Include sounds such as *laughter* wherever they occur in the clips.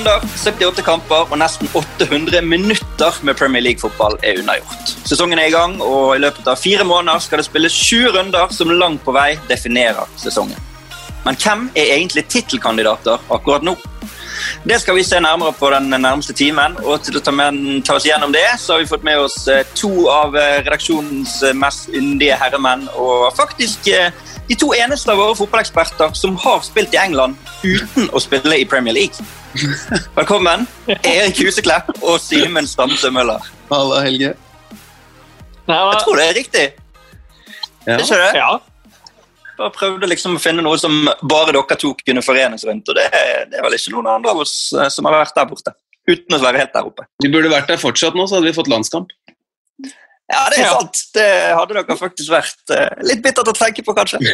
runder, 78 kamper og nesten 800 minutter med Premier League-fotball er unnagjort. Sesongen er i gang, og i løpet av fire måneder skal det spilles sju runder som langt på vei definerer sesongen. Men hvem er egentlig tittelkandidater akkurat nå? Det skal vi se nærmere på den nærmeste timen. og Til å ta, med, ta oss gjennom det, så har vi fått med oss eh, to av eh, redaksjonens eh, mest yndige herremenn. Og faktisk de to eneste av våre fotballeksperter som har spilt i England uten å spille i Premier League. *laughs* Velkommen, Erik Huseklepp og Simen Stamse-Møller Halla, Helge. Jeg tror det er riktig. Ja. Er ikke det? Ja. Bare prøvde liksom å finne noe som bare dere to kunne forenes rundt. Og det, det er vel ikke noen andre av oss eh, som har vært der borte. Uten å være helt der oppe. Vi burde vært der fortsatt nå, så hadde vi fått landskamp. Ja, det er Ja. sant. Det hadde dere faktisk vært eh, litt bittert å tenke på, kanskje. *laughs*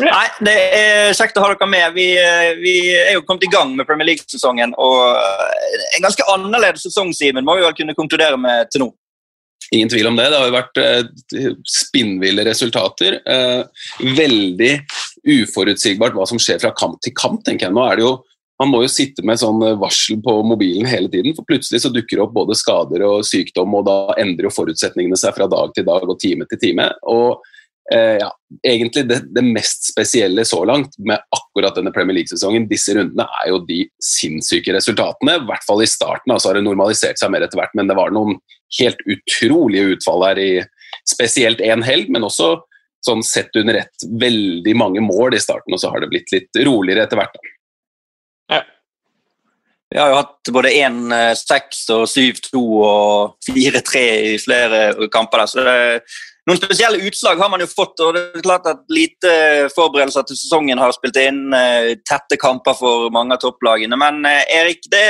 Nei, det er kjekt å ha dere med. Vi, eh, vi er jo kommet i gang med Premier League-sesongen. Og eh, en ganske annerledes sesong, Simen, må vi vel kunne konkludere med til nå. Ingen tvil om det. Det har jo vært spinnville resultater. Eh, veldig uforutsigbart hva som skjer fra kamp til kamp, tenker jeg. Nå er det jo man må jo sitte med sånn eh, varsel på mobilen hele tiden, for plutselig så dukker det opp både skader og sykdom, og da endrer jo forutsetningene seg fra dag til dag og time til time. Og eh, ja, egentlig det, det mest spesielle så langt med akkurat denne Premier League-sesongen, disse rundene, er jo de sinnssyke resultatene. I hvert fall i starten, altså har det normalisert seg mer etter hvert, men det var noen helt utrolige utfall her i spesielt én helg, men også sånn sett under ett veldig mange mål i starten, og så har det blitt litt roligere etter hvert. da. Vi har jo hatt både 1-6 og 7-2 og 4-3 i flere kamper. der, så det noen spesielle utslag har man jo fått. og det er klart at Lite forberedelser til sesongen har spilt inn. eh, Tette kamper for mange av topplagene. Men eh, Erik, det,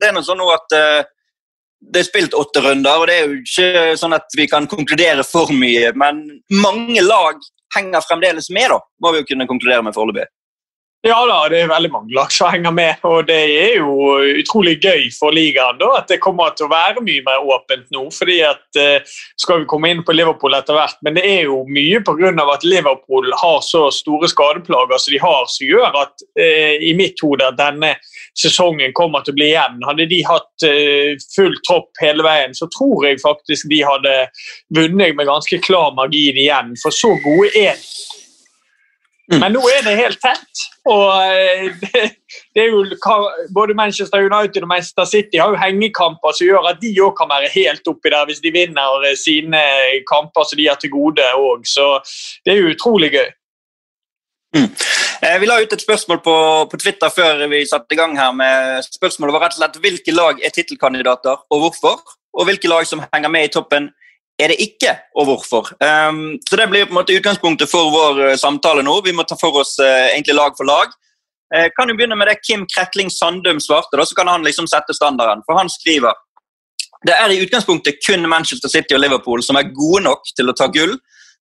det er noe sånn at eh, det er spilt åtte runder, og det er jo ikke sånn at vi kan konkludere for mye. Men mange lag henger fremdeles med, da, må vi jo kunne konkludere med foreløpig. Ja da, det er veldig mange lag som henger med, og det er jo utrolig gøy for ligaen da, at det kommer til å være mye mer åpent nå. fordi at eh, skal vi komme inn på Liverpool etter hvert, men det er jo mye pga. at Liverpool har så store skadeplager som de har, som gjør at eh, i mitt hode at denne sesongen kommer til å bli igjen. Hadde de hatt eh, full tropp hele veien, så tror jeg faktisk de hadde vunnet med ganske klar margin igjen, for så gode er. Men nå er det helt tett. Og eh, *laughs* det, det jo, Både Manchester United og Manchester City har jo hengekamper som gjør at de òg kan være helt oppi der hvis de vinner eh, sine kamper som de har til gode òg. Så det er jo utrolig gøy. Mm. Vi la ut et spørsmål på, på Twitter før vi satte i gang her. med Spørsmålet var rett og slett hvilke lag er tittelkandidater, og hvorfor? Og hvilke lag som henger med i toppen, er det ikke, og hvorfor? Um, så Det blir på en måte utgangspunktet for vår eh, samtale nå. Vi må ta for oss uh, egentlig lag for lag. Uh, kan jo begynne med det Kim Kretling Sandum svarte, da, så kan han liksom sette standarden. For han skriver det er i utgangspunktet kun Manchester City og Liverpool som er gode nok til å ta gull,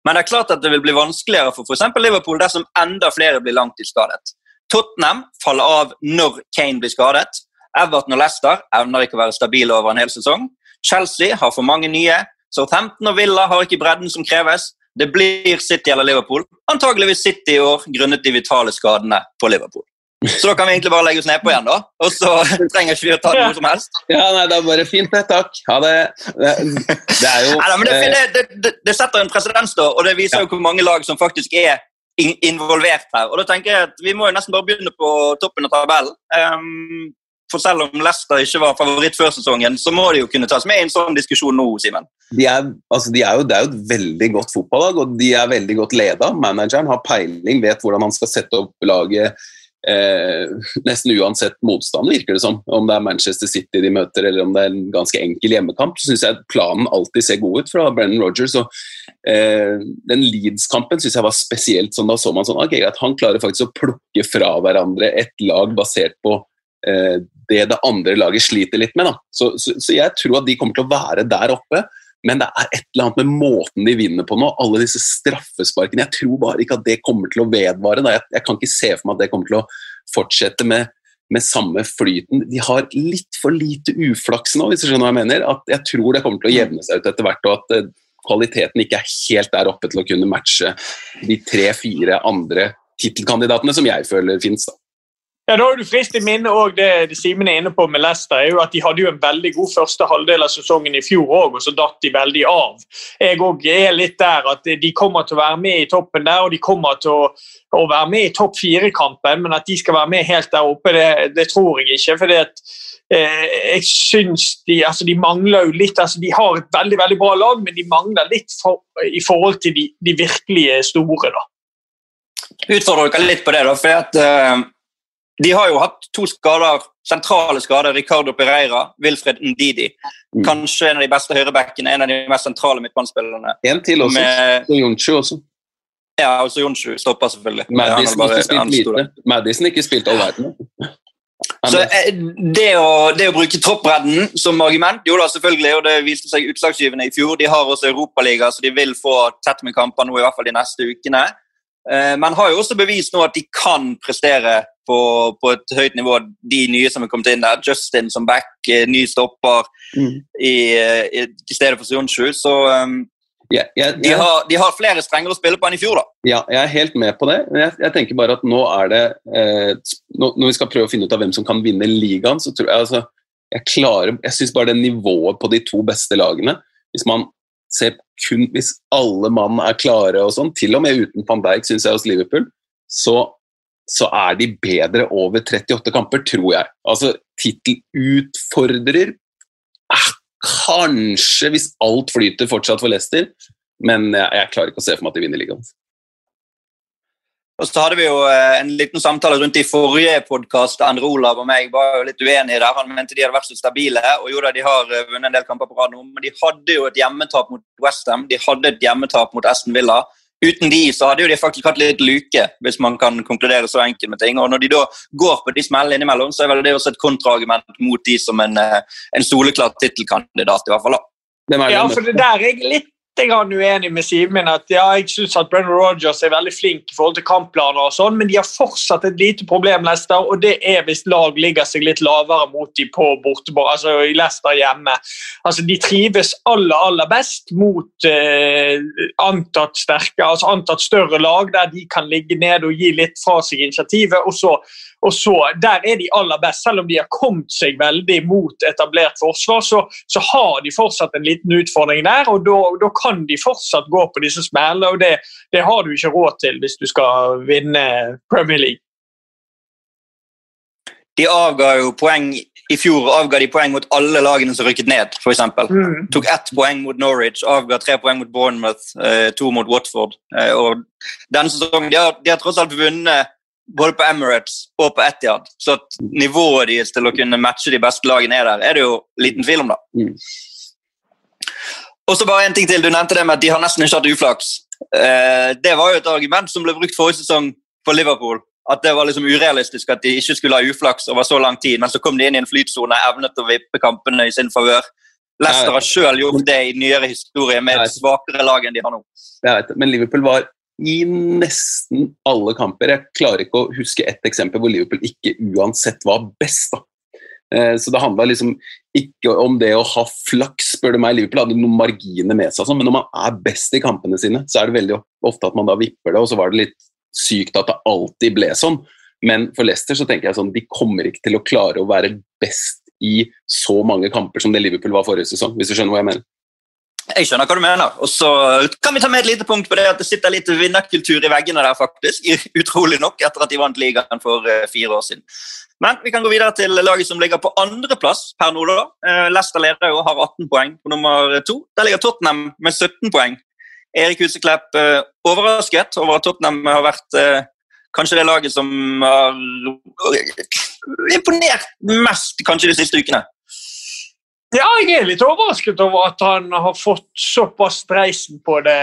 men det er klart at det vil bli vanskeligere for f.eks. Liverpool dersom enda flere blir langtidsskadet. Tottenham faller av når Kane blir skadet. Everton og Leicester evner ikke å være stabile over en hel sesong. Chelsea har for mange nye. Southampton og Villa har ikke bredden som kreves. Det blir City eller Liverpool. Antageligvis City i år grunnet de vitale skadene på Liverpool. Så da kan vi egentlig bare legge oss nedpå igjen, da. Og så *laughs* trenger ikke vi å ta noe som helst. Ja, nei, det er bare fint, det. Takk. Ha det. Det, det er jo Nei, men det, det, det, det, setter en presedens, da, og det viser jo hvor mange lag som faktisk er involvert her. Og da tenker jeg at Vi må jo nesten bare begynne på toppen av tabellen. Ehm, for selv om Leicester ikke var favoritt før sesongen, så må de jo kunne tas med i en sånn diskusjon nå, Simen. de er, altså de er jo, det er jo et veldig godt fotballag, og de er veldig godt leda. Manageren har peiling, vet hvordan han skal sette opp laget eh, nesten uansett motstand, virker det som. Om det er Manchester City de møter, eller om det er en ganske enkel hjemmekamp, så syns jeg planen alltid ser god ut fra Brennan Rogers. Og, eh, den Leeds-kampen syns jeg var spesielt sånn. Da så man sånn, ok, at han klarer faktisk å plukke fra hverandre et lag basert på det det andre laget sliter litt med. Da. Så, så, så jeg tror at de kommer til å være der oppe. Men det er et eller annet med måten de vinner på nå. Alle disse straffesparkene. Jeg tror bare ikke at det kommer til å vedvare. Da. Jeg, jeg kan ikke se for meg at det kommer til å fortsette med, med samme flyten. De har litt for lite uflaks nå, hvis du skjønner hva jeg mener. At jeg tror det kommer til å jevne seg ut etter hvert, og at eh, kvaliteten ikke er helt der oppe til å kunne matche de tre-fire andre tittelkandidatene som jeg føler fins. Ja, da har du frist i minne òg det, Simen er inne på med Leicester, er jo at de hadde jo en veldig god første halvdel av sesongen i fjor òg, og så datt de veldig av. Jeg òg er litt der at de kommer til å være med i toppen der, og de kommer til å, å være med i topp fire-kampen, men at de skal være med helt der oppe, det, det tror jeg ikke. fordi at eh, jeg synes de, altså de mangler jo litt altså De har et veldig veldig bra lag, men de mangler litt for, i forhold til de, de virkelige store. da. Utfordrer dere litt på det, da, for at uh de har jo hatt to skader, sentrale skader. Ricardo Pereira, Wilfred Ndidi. Mm. Kanskje en av de beste høyrebackene, en av de mest sentrale midtbanespillerne. En til også. Med, Jonsju også. Ja, også Jonsju stopper selvfølgelig. Madison har ikke spilt lite. Madison ikke spilt all verden. *laughs* Så eh, det å, det å, bruke troppbredden som argument, jo da selvfølgelig, og det viste seg utslagsgivende i fjor. De har også Europaliga, så de vil få tett med kamper nå i hvert fall de neste ukene. Eh, men har jo også bevist nå at de kan prestere på, på, et høyt nivå, de nye som er kommet inn der. Justin som back, eh, ny stopper mm. i, eh, i, i, stedet for Sionsju. Så um, yeah, yeah, de, har, de, har, flere strenger å spille på enn i fjor, da. Ja, jeg er helt med på det. Jeg, jeg tenker bare at nå er det eh, nå, Når vi skal prøve å finne ut av hvem som kan vinne ligaen, så tror jeg altså Jeg klarer Jeg syns bare det nivået på de to beste lagene Hvis man ser kun Hvis alle mann er klare og sånn, til og med uten van Dijk, syns jeg, hos Liverpool, så så er de bedre over 38 kamper, tror jeg. Altså, tittelutfordrer eh, Kanskje, hvis alt flyter fortsatt for Leicester, men jeg, jeg, klarer ikke å se for meg at de vinner ligaen. Og så hadde vi jo eh, en liten samtale rundt i forrige podkast. Endre Olav og meg var jo litt uenige der. Han mente de hadde vært så stabile. og jo da, De har eh, vunnet en del kamper på rad nå, men de hadde jo et hjemmetap mot Westham. De hadde et hjemmetap mot Aston Villa. Uten de så hadde jo de faktisk hatt litt luke, hvis man kan konkludere så enkelt med ting. Og Når de da går på de smellene innimellom, så er vel det også et kontraargument mot de som en, eh, en soleklar tittelkandidat. i hvert fall. Ja, for det der er jeg litt uenig med Simen. at ja, Jeg syns at Brennan Rogers er veldig flink i forhold til kampplaner, og sånn, men de har fortsatt et lite problem, Leicester, og det er hvis lag ligger seg litt lavere mot de på bortebord, altså i Leicester hjemme. Altså, De trives aller, aller best mot eh, antatt sterke, altså antatt større lag, der de kan ligge ned og gi litt fra seg initiativet. og så og så, Der er de aller best. Selv om de har kommet seg veldig mot etablert forsvar, så, så har de fortsatt en liten utfordring der. og Da kan de fortsatt gå på disse smellene, og det, det har du ikke råd til hvis du skal vinne Premier League. De avga jo poeng i fjor avga de poeng mot alle lagene som rykket ned. For mm. Tok ett poeng mot Norwich, avga tre poeng mot Bournemouth, eh, to mot Watford. Eh, og denne sesongen, de har, de har tross alt vunnet både på Emirates og på Etiad. Så at nivået deres til å kunne matche de beste lagene er der, er det jo liten tvil om. da. Mm. Og så bare en ting til, Du nevnte det med at de har nesten ikke hatt uflaks. Eh, det var jo et argument som ble brukt forrige sesong for Liverpool. At det var liksom urealistisk at de ikke skulle ha uflaks over så lang tid. Men så kom de inn i en flytsone, evnet å vippe kampene i sin favør. Leicester har sjøl gjort det i nyere historie med et svakere lag enn de har nå. Jeg vet, men Liverpool var i nesten alle kamper. Jeg klarer ikke å huske ett eksempel hvor Liverpool ikke uansett var best. da. Eh, så det handla liksom ikke om det å ha flaks, spør du meg. Liverpool hadde noen marginer med seg, sånn, men når man er best i kampene sine, så er det veldig ofte at man da vipper det, og så var det litt sykt at det alltid ble sånn. Men for Leicester så tenker jeg sånn, de kommer ikke til å klare å være best i så mange kamper som det Liverpool var forrige sesong, hvis du skjønner hva jeg mener. Jeg skjønner hva du mener. Og så kan vi ta med et lite punkt på det at det sitter litt vinnerkultur i veggene der, faktisk. Utrolig nok, etter at de vant ligaen for uh, fire år siden. Men vi kan gå videre til laget som ligger på andreplass per nå. da. Uh, Leicester leder og har 18 poeng på nummer to. Der ligger Tottenham med 17 poeng. Erik Huseklepp uh, overrasket over at Tottenham har vært kanskje det laget som har imponert mest kanskje de siste ukene. Ja, jeg er litt overrasket over at han har fått såpass dreisen på det,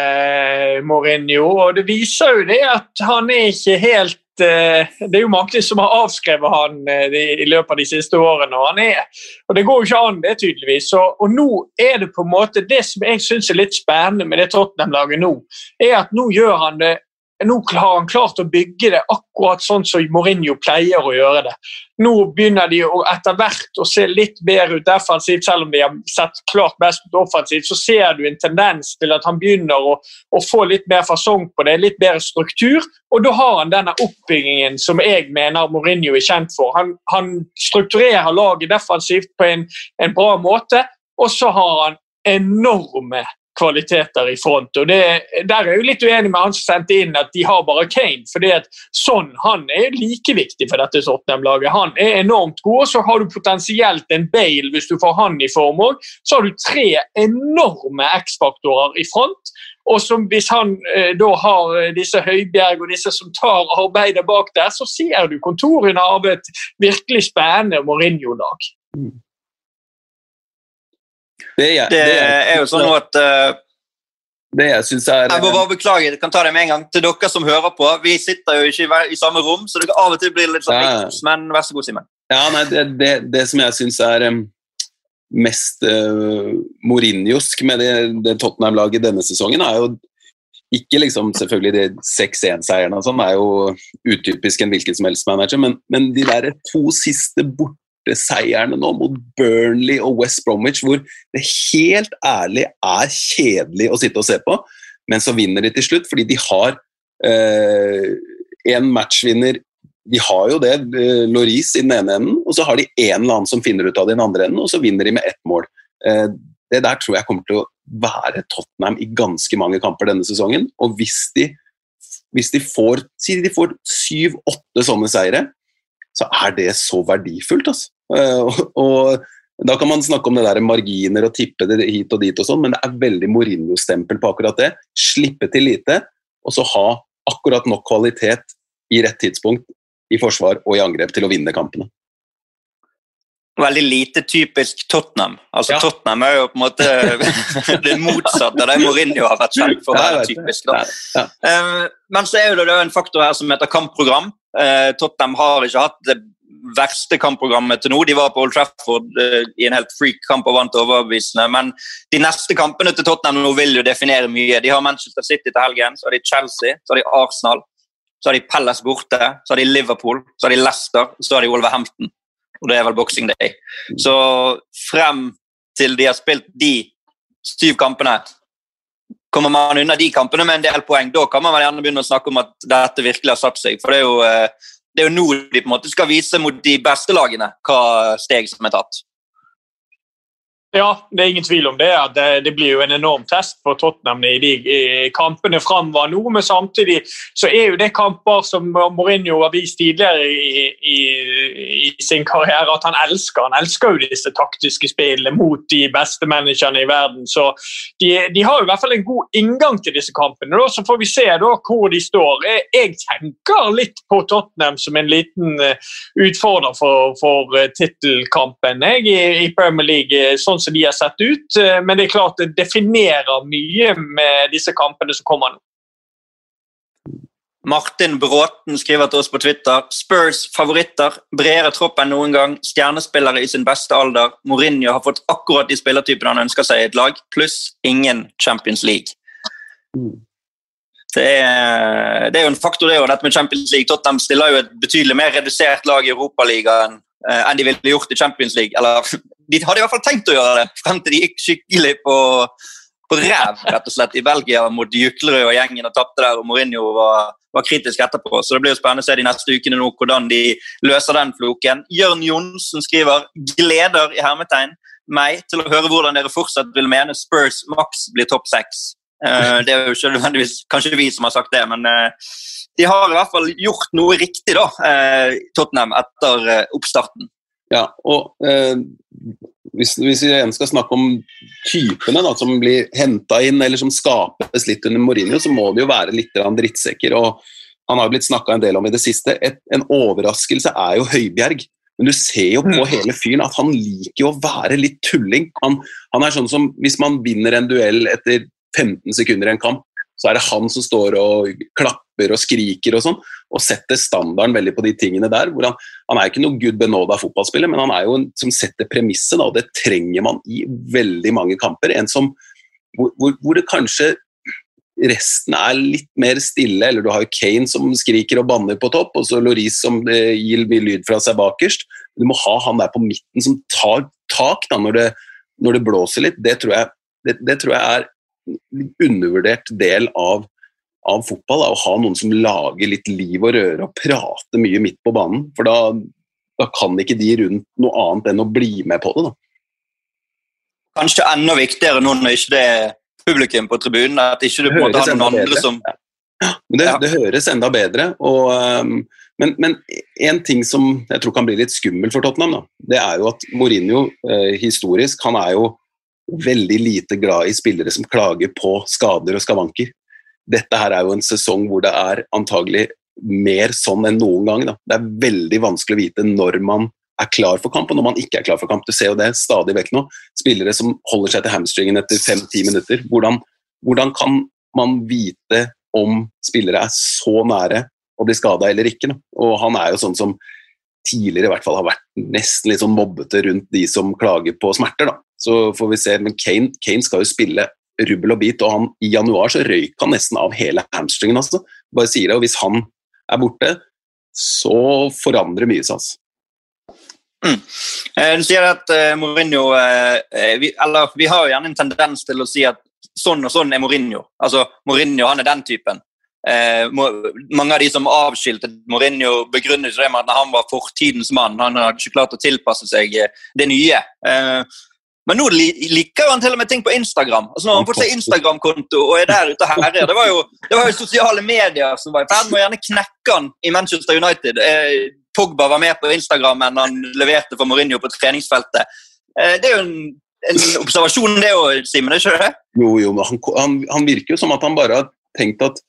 Mourinho. Og det viser jo det at han er ikke helt eh, Det er jo mange som har avskrevet han eh, i løpet av de siste årene. Og, han er, og det går jo ikke an, det, tydeligvis. Og, og nå er det på en måte Det som jeg syns er litt spennende med det Tottenham-laget nå, er at nå gjør han det nå har han klart å bygge det akkurat sånn som Mourinho pleier å gjøre det. Nå begynner de etter hvert å se litt bedre ut defensivt, selv om de har sett klart best ut offensivt. Så ser du en tendens til at han begynner å, å få litt mer fasong på det, litt bedre struktur. Og da har han denne oppbyggingen som jeg mener Mourinho er kjent for. Han, han strukturerer laget defensivt på en, en bra måte, og så har han enorme kvaliteter i front. og det, Der er jeg litt uenig med han som sendte inn at de har bare Kane. fordi at sånn, Han er like viktig for dette Tottenham-laget. Han er enormt god. og Så har du potensielt en Bale hvis du får han i form òg. Så har du tre enorme X-faktorer i front. Og som hvis han eh, da har eh, disse Høibjerg og disse som tar arbeidet bak der, så ser du kontorene av et virkelig spennende Mourinho-lag. Mm. Det, er, det, er jo sånn at uh, det jeg er Jeg må bare beklage, jeg kan ta det med en gang. Til dere som hører på. Vi sitter jo ikke i, i samme rom, så det kan av og til bli litt sånn ja. men vær så god, Simen. Ja, nei, det, det, det, som jeg syns er um, mest uh, Mourinhosk med det, det Tottenham-laget denne sesongen, er jo ikke liksom selvfølgelig de 6-1-seierne og sånn, er jo utypisk en hvilken som helst manager, men, men de der to siste borte seierne nå mot Burnley og West Bromwich, hvor det helt ærlig er kjedelig å sitte og se på, men så vinner de til slutt fordi de har eh, en matchvinner De har jo det, eh, Loris i den ene enden, og så har de en eller annen som finner ut av det i den andre enden, og så vinner de med ett mål. Eh, det der tror jeg kommer til å være Tottenham i ganske mange kamper denne sesongen. Og hvis de, hvis de får si de får syv-åtte sånne seire, så er det så verdifullt. Altså. Eh, *laughs* og da kan man snakke om det der marginer og tippe det hit og dit, og sånn, men det er veldig Mourinho-stempel på akkurat det. Slippe til lite, og så ha akkurat nok kvalitet i rett tidspunkt i forsvar og i angrep til å vinne kampene. Veldig lite typisk Tottenham. Altså ja. Tottenham er jo på en måte *laughs* det motsatte av det Mourinho har vært kjent for å være typisk. Da. Ja. Uh, men så er det en faktor her som heter kampprogram. Uh, Tottenham har ikke hatt det verste kampprogrammet til nå. De var på Old Trafford uh, i en helt freak kamp og vant overbevisende. Men de neste kampene til Tottenham nå vil jo definere mye. De har Manchester City til helgen, så har de Chelsea, så har de Arsenal, så har de Pelles borte, så har de Liverpool, så har de Leicester, så har de Wolverhampton. Og det er vel Boxing Day. Så frem til de har spilt de syv kampene Kommer man unna de kampene med en del poeng, da kan man vel gjerne begynne å snakke om at dette virkelig har satt seg. For det er jo uh, det er jo nå de på en måte skal vise mot de beste lagene hva steg som er tatt. Ja, det er ingen tvil om det. Det, det blir jo en enorm test for Tottenham i de kampene framover nå. Men samtidig så er jo det kamper som Mourinho har vist tidligere i, i, i, sin karriere at han elsker. Han elsker jo disse taktiske spillene mot de beste managerne i verden. Så de, de, har jo i hvert fall en god inngang til disse kampene. Da. Så får vi se da hvor de står. Jeg, tenker litt på Tottenham som en liten uh, utfordrer for, for uh, tittelkampen i, i Premier League. sånn som de har sett ut. Eh, men det er klart det definerer mye med disse kampene som kommer nå. Martin Bråten skriver til oss på Twitter Spurs favoritter. Bredere tropp enn noen gang. Stjernespillere i sin beste alder. Mourinho har fått akkurat de spillertypene han ønsker seg i et lag, pluss ingen Champions League. Det er, det er, jo en faktor, det, òg, dette med Champions League. Tottenham stiller jo et betydelig mer redusert lag i Europaligaen eh, enn de ville gjort i Champions League. Eller de hadde i hvert fall tenkt å gjøre det, frem til de gikk skikkelig på, på ræv rett og slett i Belgia mot Juklerød og gjengen og tapte der. og Mourinho var, var, kritisk etterpå. Så det blir jo spennende å se de neste ukene nå hvordan de løser den floken. Jørn Johnsen skriver 'gleder' i hermetegn meg til å høre hvordan dere fortsatt vil mene Spurs maks blir topp seks. Uh, det er jo ikke nødvendigvis kanskje vi som har sagt det, men uh, de har i hvert fall gjort noe riktig, da, uh, Tottenham, etter oppstarten. Ja, og hvis, hvis, vi igjen skal snakke om typene da, som blir henta inn, eller som skapes litt under Mourinho, så må det jo være litt drittsekker. og Han har blitt snakka en del om i det siste. Et, en overraskelse er jo Høibjerg. Men du ser jo på mm. hele fyren at han liker å være litt tulling. Han, han er sånn som Hvis man vinner en duell etter 15 sekunder i en kamp, så er det han som står og klapper og skriker og sånn, og setter standarden veldig på de tingene der. hvor Han, han er ikke noe good benåda fotballspiller, men han er jo en som setter premisset, og det trenger man i veldig mange kamper. En som hvor, hvor, hvor det kanskje resten er litt mer stille. Eller du har jo Kane som skriker og banner på topp, og så Loris som eh, gir mye lyd fra seg bakerst. Du må ha han der på midten som tar tak da, når, det, når det blåser litt. Det tror jeg, det, det tror jeg er undervurdert del av, av fotball. Da, å ha noen som lager litt liv og røre og prater mye midt på banen. For da, da kan ikke de rundt noe annet enn å bli med på det. da. Kanskje enda viktigere nå når ikke det er publikum på tribunen. At ikke du på en måte har noen andre som ja. det, ja. det, høres enda bedre. Og, um, men, men en ting som jeg tror kan bli litt skummel for Tottenham, da, det er jo at Mourinho eh, historisk han er jo veldig lite glad i spillere som klager på skader og skavanker. Dette her er jo en sesong hvor det er antagelig mer sånn enn noen gang. Da. Det er veldig vanskelig å vite når man er klar for kamp, og når man ikke er klar for kamp. Du ser jo det stadig vekk nå. Spillere som holder seg til hamstringen etter fem-ti minutter. Hvordan, hvordan, kan man vite om spillere er så nære å bli skada eller ikke? Da? Og han er jo sånn som tidligere i hvert fall har vært nesten litt sånn mobbete rundt de som klager på smerter. da. Så får vi se, Men Kane, Kane skal jo spille rubbel og bit, og han, i januar så røyk han nesten av hele hamstringen. Altså. Bare sier det, og Hvis han er borte, så forandrer mye seg. Altså. Mm. Eh, du sier at uh, Mourinho uh, vi, eller, vi har jo gjerne en tendens til å si at sånn og sånn er Mourinho. Altså, Mourinho han er den typen. Uh, mange av de som avskilte Mourinho, begrunnet det med at han var fortidens mann. Han hadde ikke klart å tilpasse seg det nye. Men nå liker han til og med ting på Instagram. Altså, nå har han fått seg Instagram-konto og er der ute og herjer. Det var jo, det var jo sosiale medier som var i ferd med å gjerne knekke han i Manchester United. Pogba var med på Instagram enn han leverte for Mourinho på treningsfeltet. Eh, det er jo en, en observasjon, det òg, Simen? ikke det? Jo, jo, men han, han, han, virker jo som at han bare har tenkt at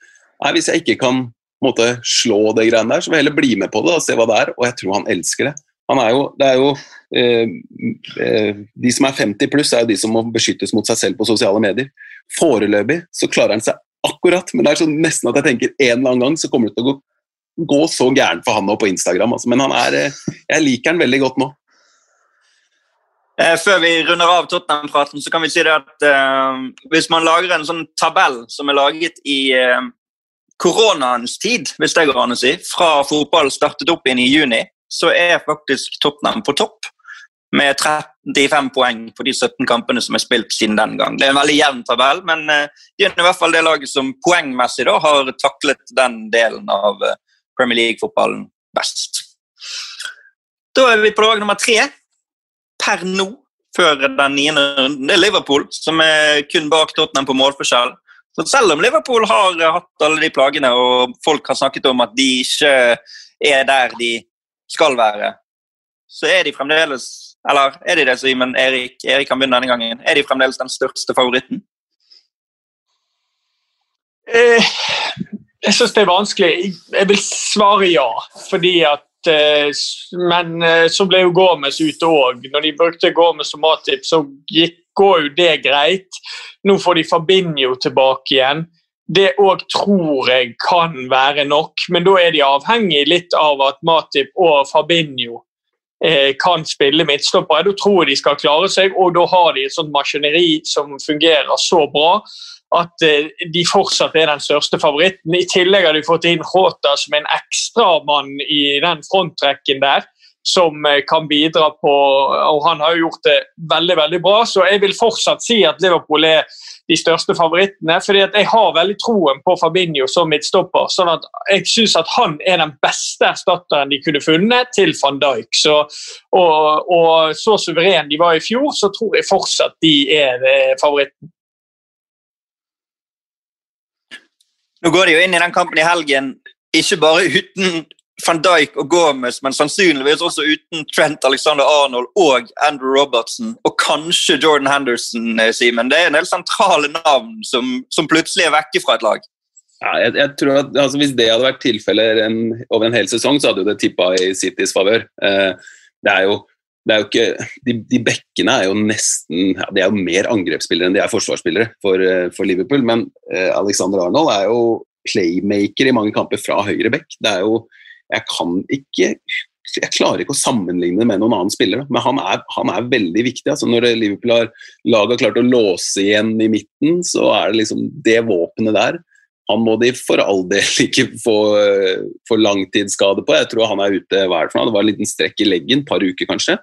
nei, hvis jeg ikke kan måte, slå det greiene der, så vil jeg heller bli med på det og se hva det er. Og jeg tror han elsker det. Er jo, er jo eh, eh, De som er 50 pluss, er jo de som må beskyttes mot seg selv på sosiale medier. Foreløpig så klarer han seg akkurat, men det er sånn nesten at jeg tenker en eller annen gang så kommer det til å gå gå så gærent for han nå på Instagram. Altså. Men er, eh, jeg liker han veldig godt nå. Eh, før vi runder av Tottenham-praten, så kan vi si det at eh, hvis man lager en sånn tabell som er laget i eh, koronaens tid, hvis det går an å si, fra fotball startet opp igjen i juni, så er faktisk Tottenham på topp med 35 poeng på de 17 kampene som er spilt siden den gang. Det er en veldig jevn tabell, men uh, de er i hvert fall det laget som poengmessig da, har taklet den delen av uh, Premier League-fotballen best. Da er vi på lag nummer tre per nå, før den niende runden. Det er Liverpool, som er kun bak Tottenham på målforskjell. Så selv om Liverpool har hatt alle de plagene, og folk har snakket om at de ikke er der de skal være, så er de fremdeles Eller er de det, Simen? Erik, Erik kan begynne denne gangen. Er de fremdeles den største favoritten? Eh, jeg syns det er vanskelig. Jeg vil svare ja. fordi at eh, Men eh, så ble jo Gomez ute òg. Når de brukte Gomez som Matip, så gikk, jo det greit. Nå får de Fabinho tilbake igjen. Det òg tror jeg kan være nok, men da er de avhengig litt av at Matip og Fabinho eh, kan spille midtstoppere. Da tror jeg de skal klare seg, og da har de et sånt maskineri som fungerer så bra at eh, de fortsatt er den største favoritten. I tillegg har de fått inn Håta som en ekstramann i den fronttrekken der. Som eh, kan bidra på Og han har jo gjort det veldig veldig bra. Så jeg vil fortsatt si at Liverpool er de største favorittene. fordi at jeg har veldig troen på Fabinho som midtstopper. sånn at Jeg syns at han er den beste erstatteren de kunne funnet til van Dijk. Så, og, og så suveren de var i fjor, så tror jeg fortsatt de er eh, favoritten. Nå går de jo inn i den kampen i helgen ikke bare uten van Dijk og Gomez, men sannsynligvis også uten Trent Alexander Arnold og Andrew Robertson, og kanskje Jordan Henderson, eh, Simen. Det er en del sentrale navn som, som plutselig er vekke fra et lag. Ja, jeg, jeg, tror at altså, Hvis det hadde vært tilfellet over en hel sesong, så hadde jo det tippa i Citys favør. Eh, det er jo det er jo ikke, de, de bekkene er jo nesten ja, De er jo mer angrepsspillere enn de er forsvarsspillere for, eh, for Liverpool. Men eh, Alexander Arnold er jo playmaker i mange kamper fra høyre bekk. Det er jo Jeg kan ikke jeg klarer ikke å sammenligne det med noen annen spiller, men han er, han er veldig viktig. Altså, når Liverpool har laget klart å låse igjen i midten, så er det liksom det våpenet der. Han må de for all del *laughs* ikke få, få langtidsskade på. Jeg tror han er ute hver for noe. Det var en liten strekk i leggen, et par uker kanskje.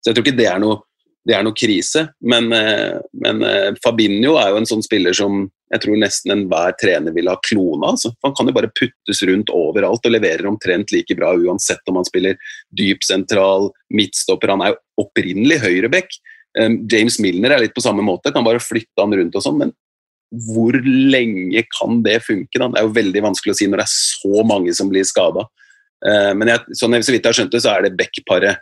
Så jeg tror ikke det er noe, det er noe krise. Men, eh, men, eh, Fabinho er jo en sånn spiller som jeg tror nesten enhver trener vil ha klona. Altså. Han kan jo bare puttes rundt overalt og leverer omtrent like bra uansett om han spiller dyp sentral, midtstopper. Han er jo opprinnelig høyreback. Eh, James Milner er litt på samme måte, kan bare flytte han rundt og sånn, men hvor lenge kan det funke? Da? Det er jo veldig vanskelig å si når det er så mange som blir skada. Men jeg, sånn, så vidt jeg har skjønt det, så er det Beck-paret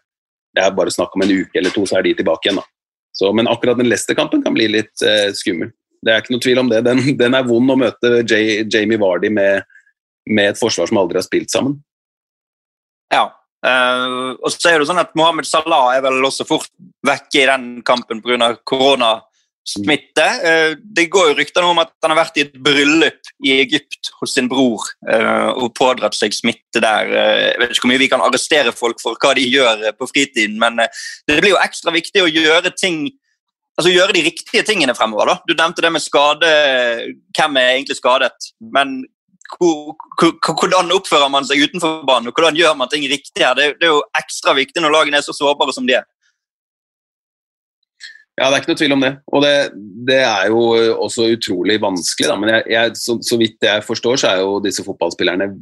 Det er bare snakk om en uke eller to, så er de tilbake igjen. da. Så, men akkurat den Leicester-kampen kan bli litt eh, skummel. Det er ikke noe tvil om det. Den, *laughs* den er vond å møte J, Jamie Vardy med, med, et forsvar som aldri har spilt sammen. Ja, uh, og så er det sånn at Mohammed Salah er vel også fort vekke i den kampen pga. korona smitte. Eh, det går jo rykter om at han har vært i et bryllup i Egypt hos sin bror eh, og pådratt seg smitte der. Eh, jeg vet ikke hvor mye vi kan arrestere folk for hva de gjør på fritiden, men det blir jo ekstra viktig å gjøre ting altså gjøre de riktige tingene fremover. da. Du nevnte det med skade, hvem er egentlig skadet. Men hvordan oppfører man seg utenfor banen, og hvordan gjør man ting riktig her? Det er jo ekstra viktig når lagene er så sårbare som de er. Ja, det er ikke noe tvil om det. Og det, det er jo også utrolig vanskelig. Da. Men jeg, jeg, så, så, vidt jeg forstår, så er jo disse fotballspillerne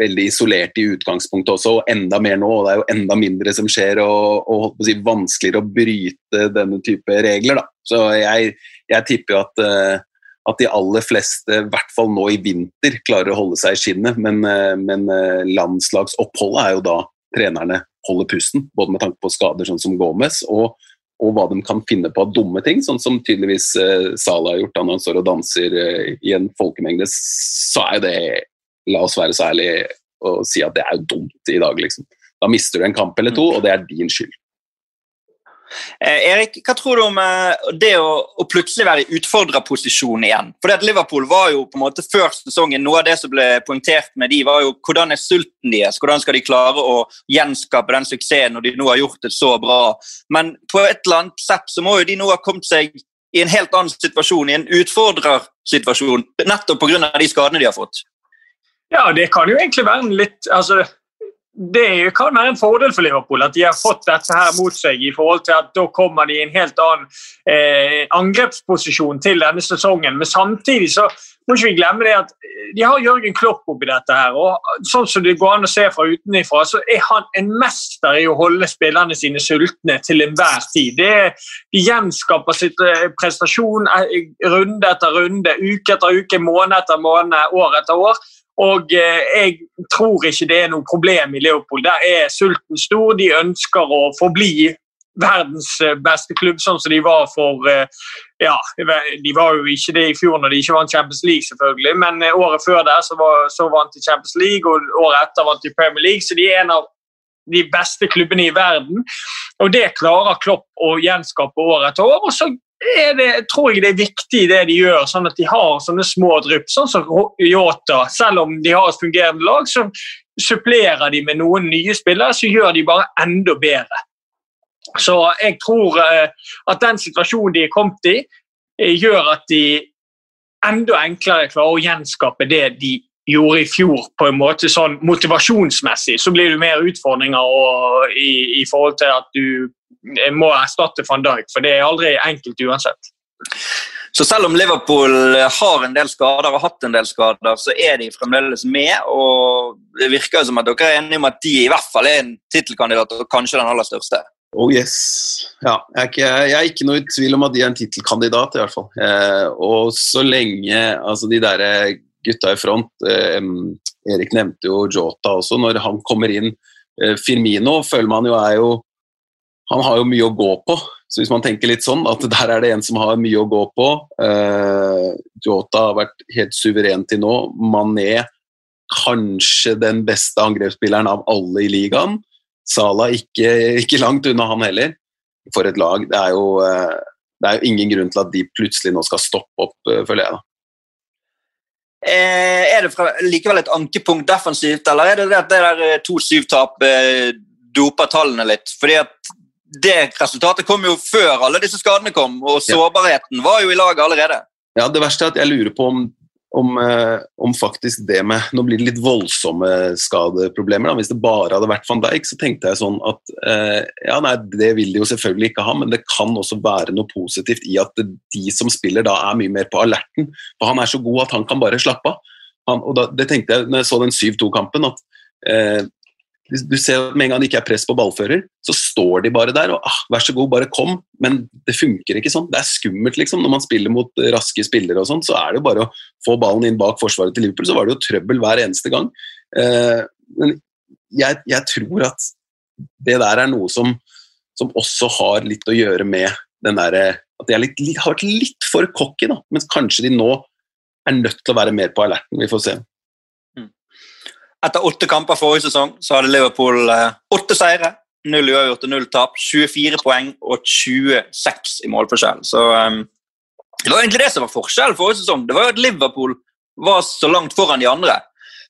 veldig isolert i utgangspunktet også, og enda mer nå. og Det er jo enda mindre som skjer, og, og si, vanskeligere å bryte denne type regler. Da. Så jeg, jeg tipper jo at, eh, at de aller fleste, i hvert fall nå i vinter, klarer å holde seg i skinnet. Men, eh, men eh, landslagsoppholdet er jo da trenerne holder pusten, både med tanke på skader sånn som Gomez, og og hva de kan finne på av dumme ting, sånn som tydeligvis eh, Salah har gjort da når han står og danser eh, i en folkemengde, så er det La oss være så ærlige og si at det er jo dumt i dag, liksom. Da mister du en kamp eller to, og det er din skyld. Eh, Erik, hva tror du om eh, det å, å plutselig være i utfordrerposisjon igjen? For at Liverpool var jo på en måte før sesongen, Noe av det som ble poengtert med de var jo hvordan er sulten deres? Hvordan skal de klare å gjenskape den suksessen når de nå har gjort det så bra? Men på et eller annet sett så må jo de nå ha kommet seg i en helt annen situasjon, i en utfordrersituasjon, nettopp pga. de skadene de har fått. Ja, det kan jo egentlig være en litt altså det kan være en fordel for Liverpool at de har fått dette her mot seg. i forhold til at Da kommer de i en helt annen eh, angrepsposisjon til denne sesongen. Men samtidig så må ikke vi glemme det at de har Jørgen Klopp oppi dette. her, og sånn som det går an å se fra utenifra, så er han en mester i å holde spillerne sine sultne til enhver tid. Det, de gjenskaper sitt eh, prestasjon eh, runde etter runde, uke etter uke, måned etter måned, år etter år. Og eh, jeg tror ikke det er noe problem i Leopold. Der er sulten stor. De ønsker å forbli verdens eh, beste klubb, sånn som de var for eh, ja, De var jo ikke det i fjor når de ikke vant Champions League, selvfølgelig, men året før der så, var, så vant de Champions League, og året etter vant de Premier League, så de er en av de beste klubbene i verden. Og det klarer Klopp å gjenskape år etter år. Og så det, tror jeg det er viktig det de gjør, sånn at de har sånne små drypp. Sånn som Yota. Selv om de har et fungerende lag, så supplerer de med noen nye spillere, så gjør de bare enda bedre. Så jeg tror eh, at den situasjonen de er kommet i, eh, gjør at de enda enklere klarer å gjenskape det de gjorde i fjor, på en måte sånn motivasjonsmessig. Så blir det mer utfordringer og, i, i forhold til at du må erstatte van Dijk, for det er aldri enkelt uansett. Så selv om Liverpool har en del skader og har hatt en del skader, så er de fremdeles med. og Det virker som at dere er enige om at de i hvert fall er en tittelkandidat, og kanskje den aller største. Oh yes. Ja, jeg, er ikke, jeg er ikke noe i tvil om at de er en tittelkandidat, i hvert fall. Eh, og så lenge altså de der gutta i front eh, Erik nevnte jo Jota også. Når han kommer inn eh, Firmino føler man jo er jo han har jo mye å gå på. Så hvis man tenker litt sånn, at der er det en som har mye å gå på eh, Jota har vært helt suveren til nå. Mané kanskje den beste angrepsspilleren av alle i ligaen. Salah ikke, ikke langt unna, han heller. For et lag. Det er, jo, det er jo ingen grunn til at de plutselig nå skal stoppe opp, føler jeg. da. Eh, er det fra, likevel et ankepunkt defensivt, eller er det det at det der 2-7-tap doper tallene litt. fordi at det resultatet kom jo før alle disse skadene kom, og sårbarheten var jo i laget allerede. Ja, Det verste er at jeg lurer på om, om, eh, om faktisk det med Nå blir det litt voldsomme skadeproblemer. Da. Hvis det bare hadde vært van Dijk, så tenkte jeg sånn at eh, ja, nei, det vil de jo selvfølgelig ikke ha, men det kan også være noe positivt i at de som spiller da, er mye mer på alerten. For han er så god at han kan bare slappe av. Og da, det tenkte jeg når jeg så den 7-2-kampen, at eh, du ser at Med en gang det ikke er press på ballfører, så står de bare der og ah, 'vær så god, bare kom'. Men det funker ikke sånn. Det er skummelt, liksom. Når man spiller mot raske spillere, og sånn, så er det jo bare å få ballen inn bak forsvaret til Liverpool. Så var det jo trøbbel hver eneste gang. Eh, men jeg, jeg, tror at det der er noe som, som også har litt å gjøre med den derre At de litt, har vært litt for cocky, da. Mens kanskje de nå er nødt til å være mer på alerten. Vi får se. Etter åtte kamper forrige sesong så hadde Liverpool eh, åtte seire, null uavgjort og null tap. 24 poeng og 26 i målforskjell. Så um, Det var egentlig det som var forskjellen forrige sesong. Det var jo at Liverpool var så langt foran de andre.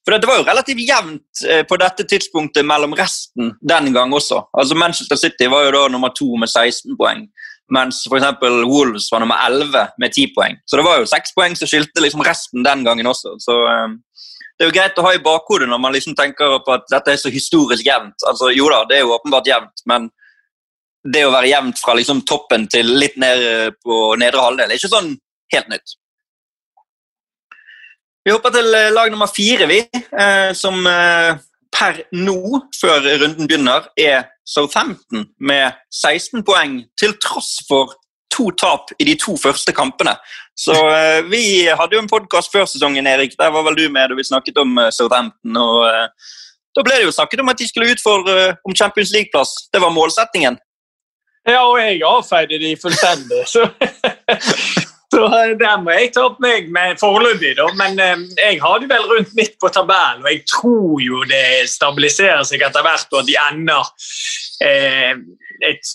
For Det var jo relativt jevnt eh, på dette tidspunktet mellom resten den gang også. Altså Manchester City var jo da nummer to med 16 poeng, mens f.eks. Wolves var nummer 11 med 10 poeng. Så det var jo seks poeng som skilte liksom resten den gangen også. Så um, det er jo greit å ha i bakhodet når man liksom tenker på at dette er så historisk jevnt. Altså, jo da, det er jo åpenbart jevnt, men det å være jevnt fra liksom toppen til litt ned på nedre halvdel er ikke sånn helt nytt. Vi hopper til eh, lag nummer fire, vi. Eh, som eh, per nå, før runden begynner, er Southampton med 16 poeng, til tross for to tap i de to første kampene. Så uh, Vi hadde jo en podkast før sesongen, Erik. Der var vel du med da vi snakket om uh, Southampton. og uh, Da ble det jo snakket om at de skulle utfordre om Champions League-plass. Det var målsettingen. Ja, og jeg avfeide de fullstendig. Så, *laughs* så der må jeg ta opp meg med foreløpig, da. Men jeg har det vel rundt midt på tabellen, og jeg tror jo det stabiliserer seg etter hvert, og de ender et,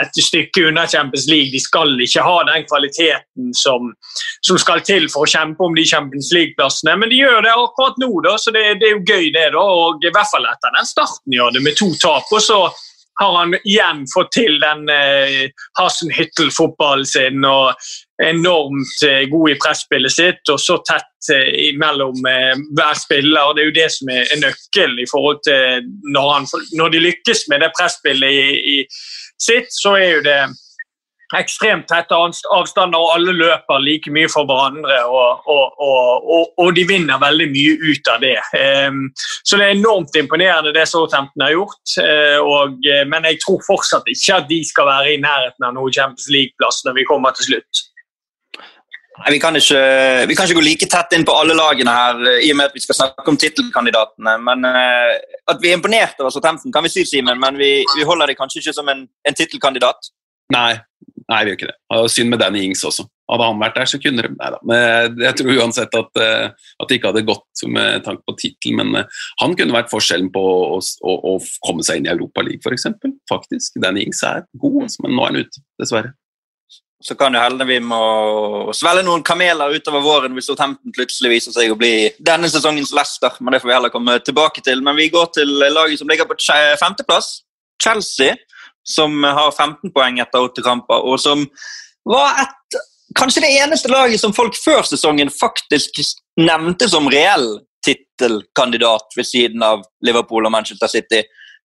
et, stykke unna Champions League. De skal ikke ha den kvaliteten som, som skal til for å kjempe om de Champions League-plassene, men de gjør det akkurat nå, da, så det, det, er jo gøy, det. da, og I hvert fall etter den starten gjør det med to tap. og så har han igjen fått til den eh, Hasenhyttel-fotballen sin og enormt eh, god i presspillet sitt og så tett eh, mellom eh, hver spiller. og Det er jo det som er nøkkelen i forhold til når, han, når de lykkes med det presspillet i, i sitt, så er jo det ekstremt tette avstander, og alle løper like mye for hverandre. Og, og, og, og, de vinner veldig mye ut av det. Um, så det er enormt imponerende det Southampton har gjort. Uh, men jeg tror fortsatt ikke at de skal være i nærheten av noen Champions League-plass når vi kommer til slutt. Nei, vi kan, ikke, vi kan, ikke, gå like tett inn på alle lagene her, i og med at vi skal snakke om tittelkandidatene. Men At vi er imponert over Southampton, kan vi si, Simen, men vi, vi holder det kanskje ikke som en, en tittelkandidat? Nei, Nei, vi gjør ikke det. Og synd med Danny Ings også. Hadde han vært der, så kunne det Nei da. Men jeg tror uansett at, eh, at det ikke hadde gått med tanke på tittel. Men eh, han kunne vært forskjellen på å, å, å komme seg inn i Europaligaen, f.eks. Faktisk. Danny Ings er god, altså, men nå er han ute, dessverre. Så kan jo hende vi må svelge noen kameler utover våren hvis Southampton plutselig viser seg å bli denne sesongens Leicester. Men det får vi heller komme tilbake til. Men vi går til laget som ligger på femteplass. Chelsea som har 15 poeng etter åtte kamper, og som var et, kanskje det eneste laget som folk før sesongen faktisk nevnte som reell tittelkandidat ved siden av Liverpool og Manchester City.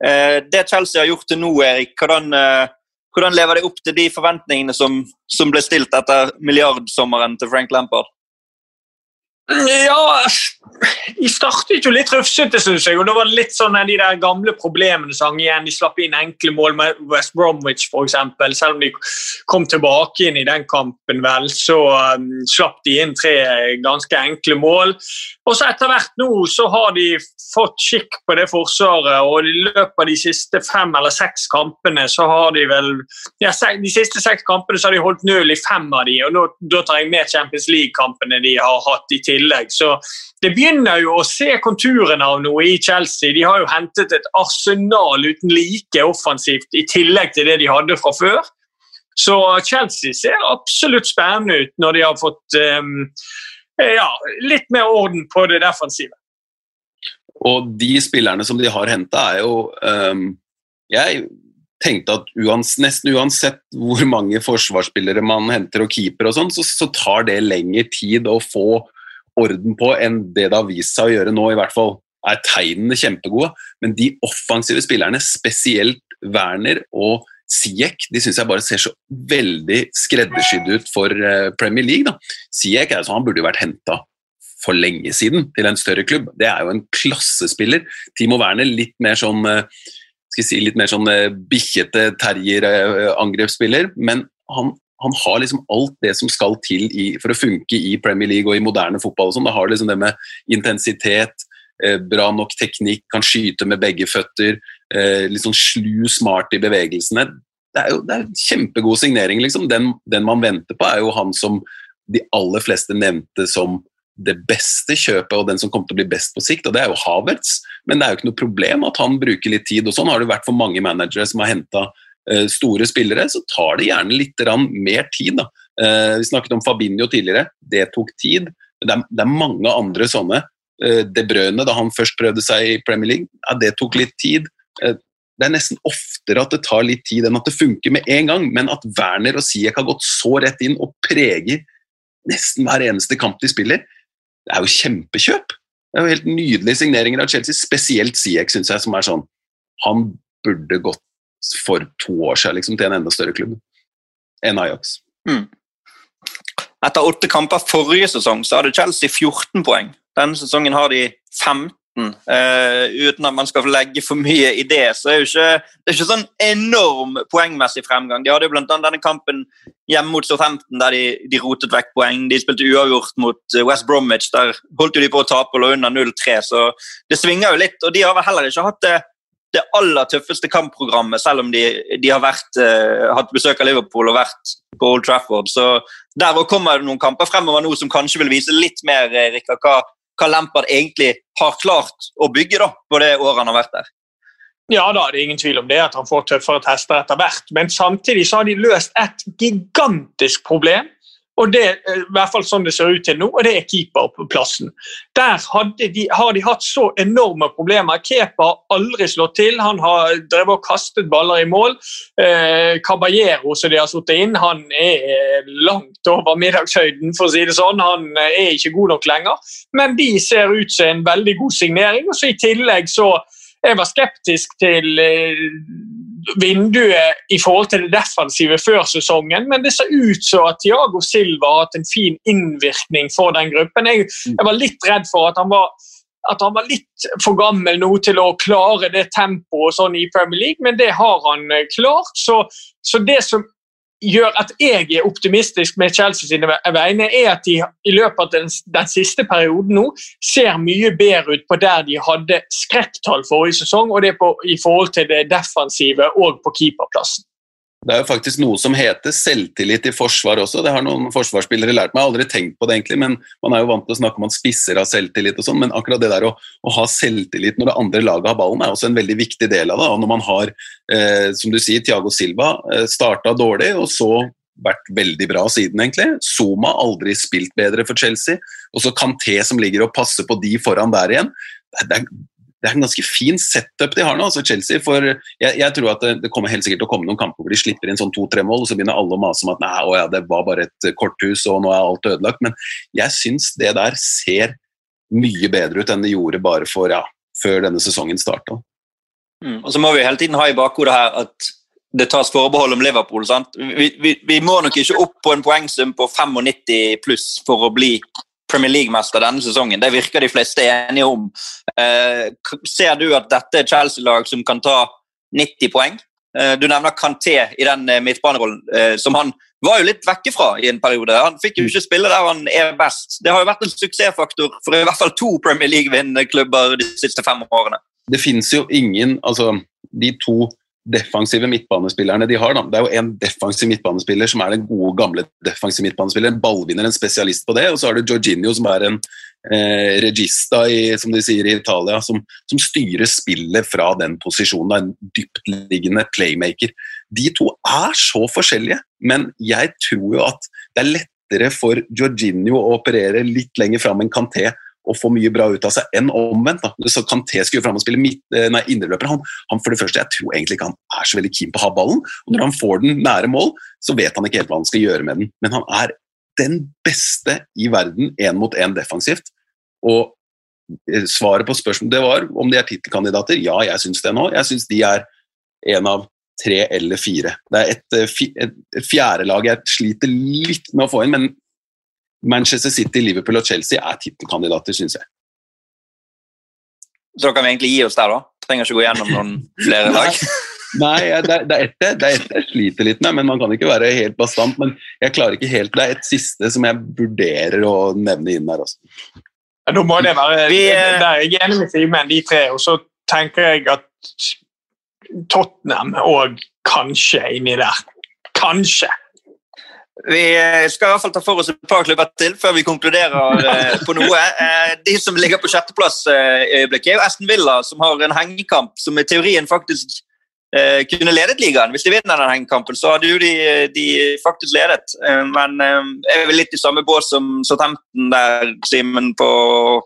Eh, det Chelsea har gjort til nå, Erik, hvordan, eh, hvordan lever det opp til de forventningene som, som ble stilt etter milliardsommeren til Frank Lampard? Ja De startet jo litt rufsete, syns jeg. og Det var litt sånn de der gamle problemene som igjen. De slapp inn enkle mål med West Bromwich, f.eks. Selv om de kom tilbake inn i den kampen, vel, så um, slapp de inn tre ganske enkle mål. Og så etter hvert nå så har de fått skikk på det forsvaret, og i løpet av de siste fem eller seks kampene så har de vel ja, De siste seks kampene så har de holdt null i fem av de, og nå, da tar jeg med Champions League-kampene de har hatt i tillegg. Så det begynner jo å se konturene av noe i Chelsea. De har jo hentet et arsenal uten like offensivt i tillegg til det de hadde fra før. Så Chelsea ser absolutt spennende ut når de har fått um, ja, litt mer orden på det defensive. Og de spillerne som de har henta, er jo um, jeg tenkte at uans, nesten uansett hvor mange forsvarsspillere man henter og keeper og sånn, så, så, tar det lengre tid å få orden på enn det det har vist seg å gjøre nå, i hvert fall er tegnene kjempegode. Men de offensive spillerne, spesielt Werner og Siek, de syns jeg bare ser så veldig skreddersydd ut for eh, Premier League. Da. Siek er sånn, han burde jo vært henta for lenge siden til en større klubb. Det er jo en klassespiller. Timo Werner litt mer sånn skal skal si, litt mer sånn eh, bikkjete terrier-angrepsspiller, men han, han, har liksom alt det som skal til i, for å funke i Premier League og i moderne fotball. og sånn. Det har liksom det med intensitet, eh, bra nok teknikk, kan skyte med begge føtter, eh, litt sånn slu, smart i bevegelsene. Det er jo det er kjempegod signering, liksom. Den, den man venter på, er jo han som de aller fleste nevnte som det beste kjøpet og den som kommer til å bli best på sikt, og det er jo Havertz. Men det er jo ikke noe problem at han bruker litt tid. og Sånn har det vært for mange managere som har henta store spillere. Så tar det gjerne litt mer tid. Da. Uh, vi snakket om Fabinho tidligere. Det tok tid. Det er, mange andre sånne. Uh, De Brøne, da han først prøvde seg i Premier League, ja, det tok litt tid. det er nesten oftere at det tar litt tid enn at det funker med en gang. Men at Werner og Siek har gått så rett inn og preger nesten hver eneste kamp de spiller, det er jo kjempekjøp. Det er jo helt nydelige signeringer av Chelsea, spesielt Siek, syns jeg, som er sånn Han burde gått for to år siden liksom, til en enda større klubb enn Ajax. Mm. Etter åtte kamper forrige sesong så hadde Chelsea 14 poeng. Denne sesongen har de 15 Uh, uten at man skal legge for mye i det, så er det ikke, det er ikke sånn enorm poengmessig fremgang. De hadde jo blant annet denne kampen hjemme mot Southampton der de, de, rotet vekk poeng. De spilte uavgjort mot eh, West Bromwich. Der holdt jo de på å tape og lå under 0-3, så det svinger jo litt. Og de har vel heller ikke hatt det, det aller tøffeste kampprogrammet, selv om de, de har vært, eh, hatt besøk av Liverpool og vært på Old Trafford. Så der kommer det noen kamper fremover nå som kanskje vil vise litt mer Rikard, hva hva Lampard egentlig har klart å bygge da, på det året han har vært der. Ja, da, det er ingen tvil om det, at han får tøffere tester etter hvert. Men samtidig så har de løst et gigantisk problem og det er i hvert fall sånn det ser ut til nå, og det er keeperplassen. Der de, har de hatt så enorme problemer. Kepa har aldri slått til. Han har drevet og kastet baller i mål. Eh, Caballero, som de har satt inn, han er langt over middagshøyden, for å si det sånn. Han er ikke god nok lenger. Men de ser ut som en veldig god signering. og så I tillegg så jeg var skeptisk til eh, vinduet i forhold til det defensive før sesongen, men det ser ut som at Tiago Silva har hatt en fin innvirkning for den gruppen. Jeg, jeg var litt redd for at han var, at han var litt for gammel nå til å klare det tempoet sånn i Premier League, men det har han eh, klart. Så, så det som gjør at jeg er optimistisk med Chelsea sine vegne, er at de i løpet av den, den, siste perioden nå ser mye bedre ut på der de hadde skrekktall forrige sesong, og det på, i forhold til det defensive og på keeperplassen. Det er jo faktisk noe som heter selvtillit i forsvar også. Det har noen forsvarsspillere lært meg. Jeg har aldri tenkt på det, egentlig, men man er jo vant til å snakke om at spisser har selvtillit og sånn, men akkurat det der å, å, ha selvtillit når det andre laget har ballen, er også en veldig viktig del av det. Og når man har, eh, som du sier, Tiago Silva eh, starta dårlig, og så vært veldig bra siden, egentlig. Zuma aldri spilt bedre for Chelsea. Og så Kanté som ligger og passer på de foran der igjen. Det er, det er en ganske fin setup de har nå, altså Chelsea. For jeg, jeg tror at det, det, kommer helt sikkert til å komme noen kamper hvor de slipper inn sånn to-tre mål, og så begynner alle å mase om at nei, å ja, det var bare et korthus og nå er alt ødelagt. Men jeg syns det der ser mye bedre ut enn det gjorde bare for ja, før denne sesongen starta. Mm. Og så må vi hele tiden ha i bakhodet her at det tas forbehold om Liverpool. sant? Vi, vi, vi må nok ikke opp på en poengsum på 95 pluss for å bli Premier League-mester denne sesongen. Det virker de fleste enige om. Eh, ser du at dette er Chelsea-lag som kan ta 90 poeng? Eh, du nevner Kanté i den eh, midtbanerollen, eh, som han var jo litt vekke fra i en periode. Han fikk jo ikke spille der han er best. Det har jo vært en suksessfaktor for i hvert fall to Premier League-vinnende klubber de siste fem årene. Det finnes jo ingen altså De to defensive midtbanespillerne de har. Da. Det er jo en defensiv midtbanespiller som er den gode, gamle defensive midtbanespilleren. Ballvinner, en spesialist på det. Og så har du Jorginho, som er en eh, regista, i, som de sier i Italia, som, som styrer spillet fra den posisjonen. En dyptliggende playmaker. De to er så forskjellige, men jeg tror jo at det er lettere for Jorginho å operere litt lenger fram enn Kanté og få mye bra ut av seg, enn omvendt. da. Så Kanté skulle fram og spille midt, eh, nei, indreløper. Han, han, for det første, Jeg tror egentlig ikke han er så veldig keen på å ha ballen. og Når han får den nære mål, så vet han ikke helt hva han skal gjøre med den. Men han er den beste i verden én mot én defensivt. Og eh, svaret på spørsmålet det var om de er tittelkandidater. Ja, jeg syns det nå. Jeg syns de er en av tre eller fire. Det er eh, et, et fjerde lag jeg sliter litt med å få inn, men Manchester City, Liverpool og Chelsea er tittelkandidater, syns jeg. Så da kan vi egentlig gi oss der, da? Trenger ikke gå gjennom noen flere *laughs* lag? Nei, det er, det er ett det jeg sliter litt med, men man kan ikke være helt bastant. Men jeg klarer ikke helt Det er et siste som jeg vurderer å nevne inn her også. Ja, nå må det være vi, Der er jeg enig med Simen, de tre. Og så tenker jeg at Tottenham òg kanskje er inni der. Kanskje. Vi eh, skal i hvert fall ta for oss et par klubber til før vi konkluderer eh, på noe. Eh, de som ligger på sjetteplass i øyeblikket, er jo Aston Villa, som har en hengekamp som i teorien faktisk kunne ledet ligaen. Hvis de vinner den hengekampen, så hadde jo de, de faktisk ledet. men jeg er vel litt i samme bås som Southampton der, Simen, på å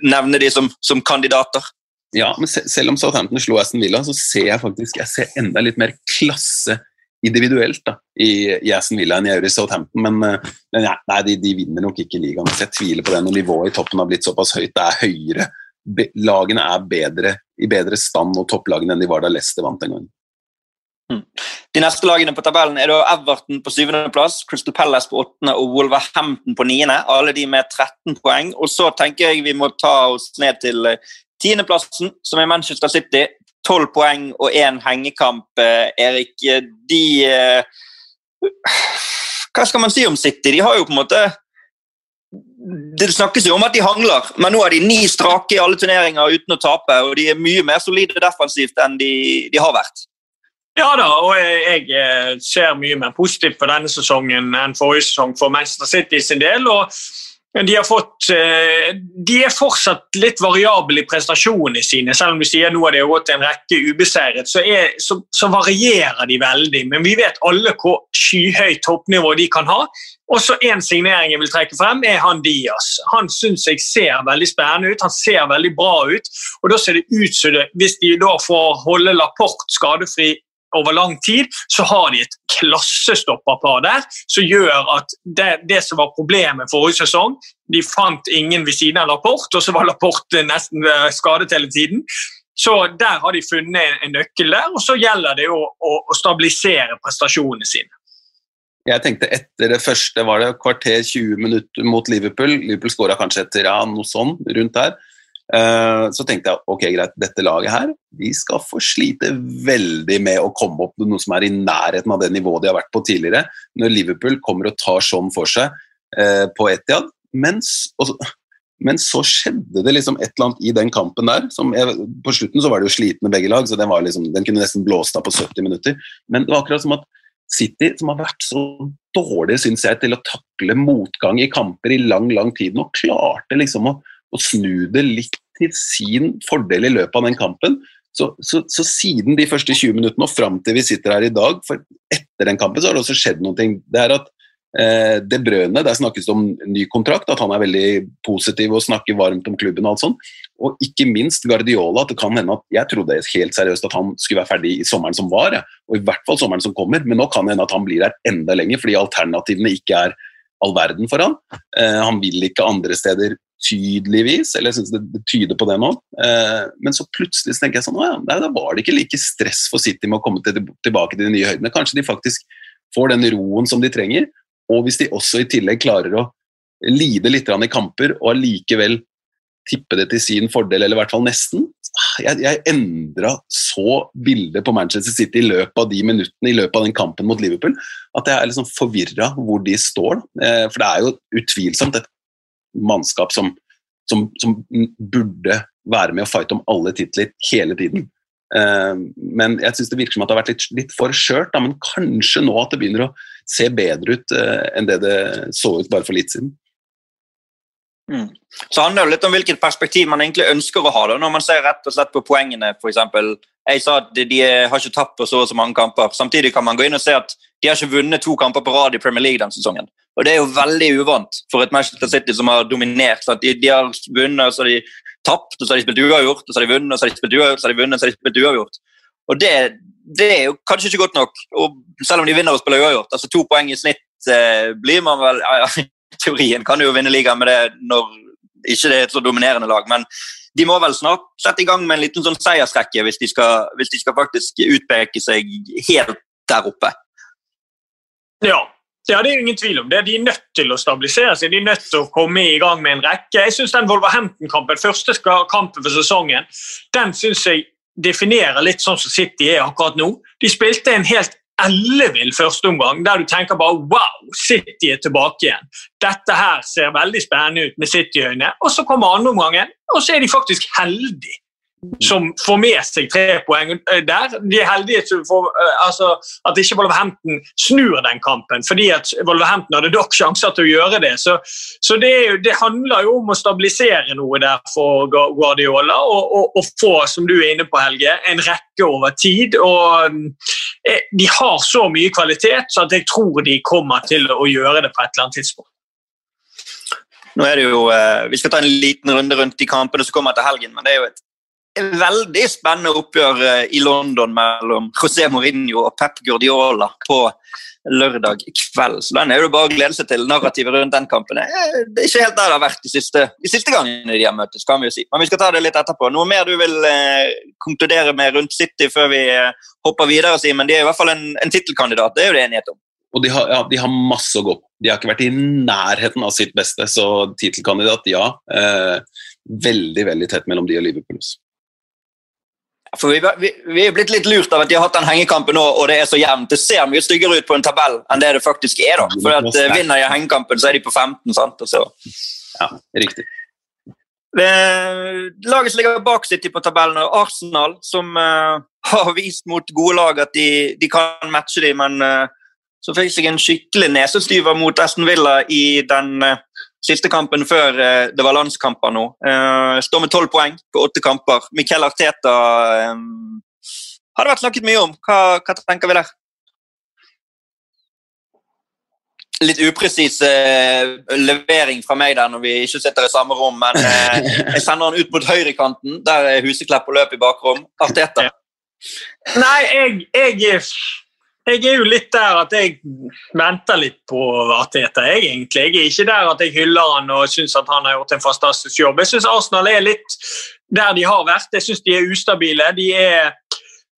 nevne de som, som kandidater. Ja, men selv om Southampton slo Aston Villa, så ser jeg faktisk jeg ser enda litt mer klasse individuelt da, i, i Aston Villa enn jeg gjør i Southampton. Men, eh, men ja, nei, de, de, vinner nok ikke ligaen. Så jeg tviler på det når nivået i toppen har blitt såpass høyt. Det er høyere. Be, lagene er bedre, i bedre stand og topplagene enn de var da Leicester vant en gang. Mm. De neste lagene på tabellen er da Everton på syvendeplass, Crystal Palace på åttende og Wolverhampton på niende. Alle de med 13 poeng. Og så tenker jeg vi må ta oss ned til eh, tiendeplassen, som er Manchester City tolv poeng og én hengekamp, eh, Erik. De eh, Hva skal man si om City? De har jo på en måte Det snakkes jo om at de hangler, men nå er de ni strake i alle turneringer uten å tape. Og de er mye mer solide defensivt enn de, de har vært. Ja da, og jeg, jeg ser mye mer positivt på denne sesongen enn forrige sesong for Manchester City sin del. og de, har fått, eh, de er fortsatt litt variable i prestasjonene sine. Selv om du sier nå har de gått en rekke ubeseiret, så, er, så, så, varierer de veldig. Men vi vet alle hvor skyhøyt toppnivå de kan ha. Og så En signering jeg vil trekke frem, er han Diaz. Han syns jeg ser veldig spennende ut. Han ser veldig bra ut. og da ser det ut som det, Hvis de da får holde Laporte skadefri over lang tid, så har de et klassestopperpar der som gjør at det, det, som var problemet forrige sesong De fant ingen ved siden av Lapport, og så var Lapport nesten eh, skadet hele tiden. Så der har de funnet en nøkkel der, og så gjelder det jo å, å stabilisere prestasjonene sine. Jeg tenkte etter det første var det kvarter 20 minutter mot Liverpool. Liverpool skåra kanskje etter ja, noe sånn rundt der. Eh, så tenkte jeg ok, greit, dette laget her de skal få slite veldig med å komme opp med noe som er i nærheten av det nivået de har vært på tidligere, når Liverpool kommer og tar sånn for seg eh, på Etiad. Men, men, så skjedde det liksom et eller annet i den kampen der. Jeg, på slutten så var det jo slitne begge lag, så den, liksom, den kunne nesten blåst av på 70 minutter. Men det var akkurat som at City, som har vært så dårlig synes jeg, til å takle motgang i kamper i lang lang tid, nå klarte liksom å og snu det litt til sin fordel i løpet av den kampen. Så, så, så, siden de første 20 minuttene og fram til vi sitter her i dag, for etter den kampen, så har det også skjedd noen ting. Det er at eh, Det Brøne, der snakkes det om ny kontrakt, at han er veldig positiv og snakker varmt om klubben. Og alt sånt. Og ikke minst Guardiola. at det kan hende at Jeg trodde helt seriøst at han skulle være ferdig i sommeren som var, ja. og i hvert fall sommeren som kommer. Men nå kan det hende at han blir her enda lenger, fordi alternativene ikke er all verden for han. Eh, han vil ikke andre steder tydeligvis, eller jeg syns det, det, tyder på det nå. Eh, men så plutselig så tenker jeg sånn Å ja, da var det ikke like stress for City med å komme til, tilbake til de nye høydene. Kanskje de faktisk får den roen som de trenger. Og hvis de også i tillegg klarer å lide litt i kamper og allikevel tippe det til sin fordel, eller i hvert fall nesten Jeg, jeg endra så bildet på Manchester City i løpet av de minuttene i løpet av den kampen mot Liverpool at jeg er liksom forvirra hvor de står. Eh, for det er jo utvilsomt et mannskap som, som, som, burde være med og fighte om alle titler hele tiden. Uh, men jeg synes det virker som at det har vært litt, litt for skjørt. Men kanskje nå at det begynner å se bedre ut uh, enn det det så ut bare for litt siden. Mm. Så handler det litt om hvilket perspektiv man egentlig ønsker å ha. Da, når man ser rett og slett på poengene, f.eks. Jeg sa at de, de har ikke tapt på så og så mange kamper. Samtidig kan man gå inn og se at de har ikke vunnet to kamper på rad i Premier League den sesongen. Og Det er jo veldig uvant for et Manchester City som har dominert. De, de, har vunnet, så har de tapt, og så har de spilt uavgjort, og så har de vunnet, og så har de spilt uavgjort, og så har de vunnet, og så har de spilt uavgjort. Og det, det, er jo kanskje ikke godt nok, og selv om de vinner og spiller uavgjort. altså To poeng i snitt eh, blir man vel ja, ja, teorien kan jo vinne ligaen med det når ikke det er et så dominerende lag, men de må vel snart sette i gang med en liten sånn seiersrekke hvis de skal, hvis de skal faktisk utpeke seg helt der oppe. Ja, ja, det er ingen tvil om det. De er nødt til å stabilisere seg. De er nødt til å komme i gang med en rekke. Jeg synes den Wolverhampton-kampen, første kampen for sesongen, den synes jeg definerer litt sånn som City er akkurat nå. De spilte en helt ellevill førsteomgang, der du tenker bare wow, City er tilbake igjen. Dette her ser veldig spennende ut med City-øyne. Og så kommer andreomgangen, og så er de faktisk heldige som får med seg tre poeng eh, der. De er heldige for, uh, altså, at ikke Wolverhampton snur den kampen, fordi at Wolverhampton hadde nok sjanser til å gjøre det. Så, så det, jo, det, handler jo om å stabilisere noe der for Guardiola og, og, og, få, som du er inne på, Helge, en rekke over tid. og De har så mye kvalitet så at jeg tror de kommer til å gjøre det på et eller annet tidspunkt. Nå er det jo, uh, Vi skal ta en liten runde rundt de kampene som kommer til helgen, men det er jo et veldig spennende oppgjør eh, i London mellom José Mourinho og Pep Guardiola på lørdag kveld. Så den er det bare å glede seg til. Narrativet rundt den kampen det er ikke helt der det har vært de siste, de siste gangene de har møttes. kan vi jo si. Men vi skal ta det litt etterpå. Noe mer du vil eh, konkludere med rundt City før vi eh, hopper videre, Simen? De er i hvert fall en, en tittelkandidat, det er jo det enighet om. Og de har, ja, de har, masse å gå på. De har ikke vært i nærheten av sitt beste, så tittelkandidat, ja. Eh, veldig, veldig tett mellom de og Liverpool. For vi, vi, vi, er blitt litt lurt av at de har hatt den hengekampen nå, og det er så jevnt. Det ser mye styggere ut på en tabell enn det det faktisk er. da. For at uh, Vinner de hengekampen, så er de på 15. sant? Så. Ja, riktig. Uh, laget som ligger bak City på tabellen, er Arsenal, som uh, har vist mot gode lag at de, de kan matche dem, men uh, så fikk seg en skikkelig nesestyver mot Aston Villa i den Siste kampen før eh, det var landskamper nå. Eh, står med tolv poeng på åtte kamper. Miquel Arteta eh, har det vært snakket mye om. Hva, hva tenker vi der? Litt upresis levering fra meg der når vi ikke sitter i samme rom, men jeg sender han ut mot høyrekanten. Der er Huseklepp på løp i bakrom. Arteta. Nei, jeg, jeg jeg er jo litt der at jeg venter litt på Arteta. Jeg, egentlig. jeg er ikke der at jeg hyller han og syns at han har gjort en fantastisk jobb. Jeg syns Arsenal er litt der de har vært. Jeg syns de er ustabile. De er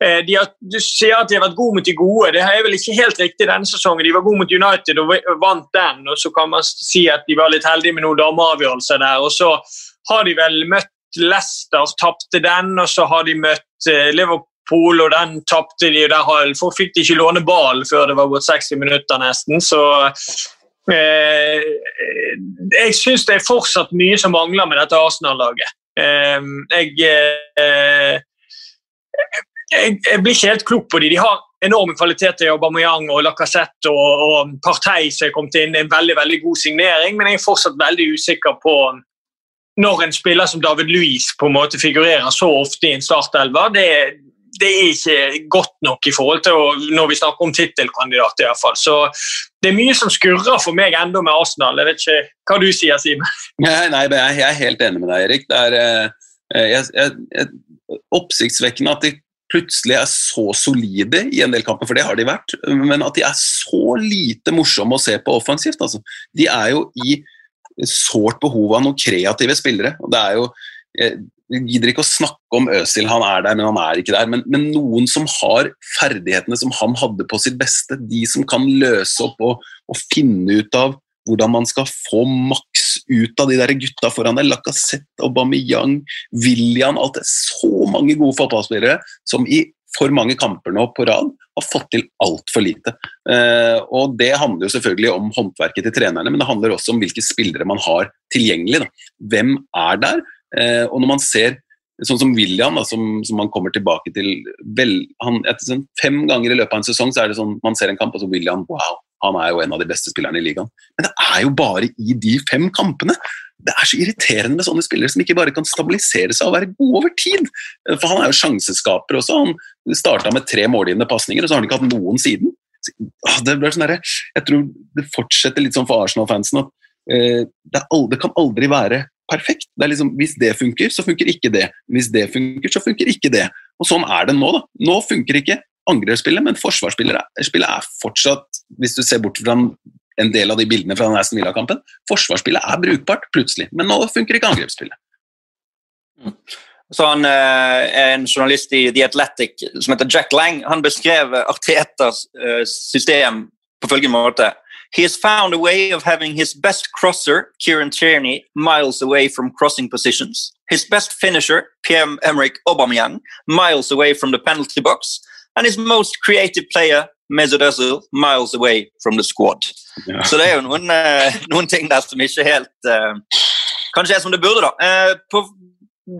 eh, de har, du sier at de har vært gode mot de gode. Det er vel ikke helt riktig denne sesongen. De var gode mot United og vant den. og Så kan man si at de var litt heldige med noen dommeravgjørelser der. og Så har de vel møtt Leicester, tapte den, og så har de møtt eh, Liverpool og den tapte de. Der fikk de ikke låne ballen før det var gått 60 minutter, nesten. Så eh, Jeg syns det er fortsatt mye som mangler med dette Arsenal-laget. Eh, jeg, eh, jeg, jeg, blir ikke helt klok på dem. De har enorme kvaliteter i Aubameyang og Lacassette og, og Partey som er kommet inn. En veldig, veldig god signering, men jeg er fortsatt veldig usikker på når en spiller som David Louis på en måte figurerer så ofte i en startelver. Det, det er ikke godt nok i forhold til å, når vi snakker om tittelkandidat. Så det er mye som skurrer for meg enda med Arsenal. Jeg vet ikke hva du sier, Simen? *laughs* Nei, nei, jeg er helt enig med deg, Erik. Det er eh, jeg, jeg, jeg, oppsiktsvekkende at de plutselig er så solide i en del kamper, for det har de vært. Men at de er så lite morsomme å se på offensivt. Altså. De er jo i sårt behov av noen kreative spillere. og det er jo jeg gidder ikke å snakke om Øsil, han er der, men han er ikke der. Men, men, noen som har ferdighetene som han hadde på sitt beste. De som kan løse opp og, og finne ut av hvordan man skal få maks ut av de der gutta foran deg. Lacassette, Aubameyang, William alt det. Så mange gode fotballspillere som i for mange kamper nå på rad har fått til altfor lite. Eh, og Det handler jo selvfølgelig om håndverket til trenerne, men det handler også om hvilke spillere man har tilgjengelig. Da. Hvem er der? Eh, og når man ser sånn som William, da, som, som man kommer tilbake til vel, han, etter sånn Fem ganger i løpet av en sesong så er det sånn man ser en kamp, og så William wow, han er jo en av de beste spillerne i ligaen. Men det er jo bare i de fem kampene! Det er så irriterende med sånne spillere som ikke bare kan stabilisere seg og være gode over tid. For han er jo sjanseskaper også. Han starta med tre målgivende pasninger, og så har han ikke hatt noen siden. det, blir sånn der, Jeg tror det fortsetter litt sånn for Arsenal-fansen at eh, det, aldri, det, kan aldri være perfekt. Det er liksom, Hvis det funker, så funker ikke det. Hvis det funker, så funker ikke det. Og sånn er det nå. da. Nå funker ikke angrepsspillet, men forsvarsspillet er fortsatt, hvis du ser bort fra en del av de bildene fra Aston Villa-kampen, forsvarsspillet er brukbart plutselig, men nå funker ikke angrepsspillet. Så han, eh, En journalist i The Athletic som heter Jack Lang, han beskrev Artetas eh, system på følgende måte. He has found a way of having his best crosser, Kieran Tierney, miles away from crossing positions. His best finisher, Pierre-Emerick Aubameyang, miles away from the penalty box. And his most creative player, Mesut Özil, miles away from the squad. Ja. Så det er jo noen, uh, noen, ting der som ikke helt uh, Kanskje er som det burde, da. Uh,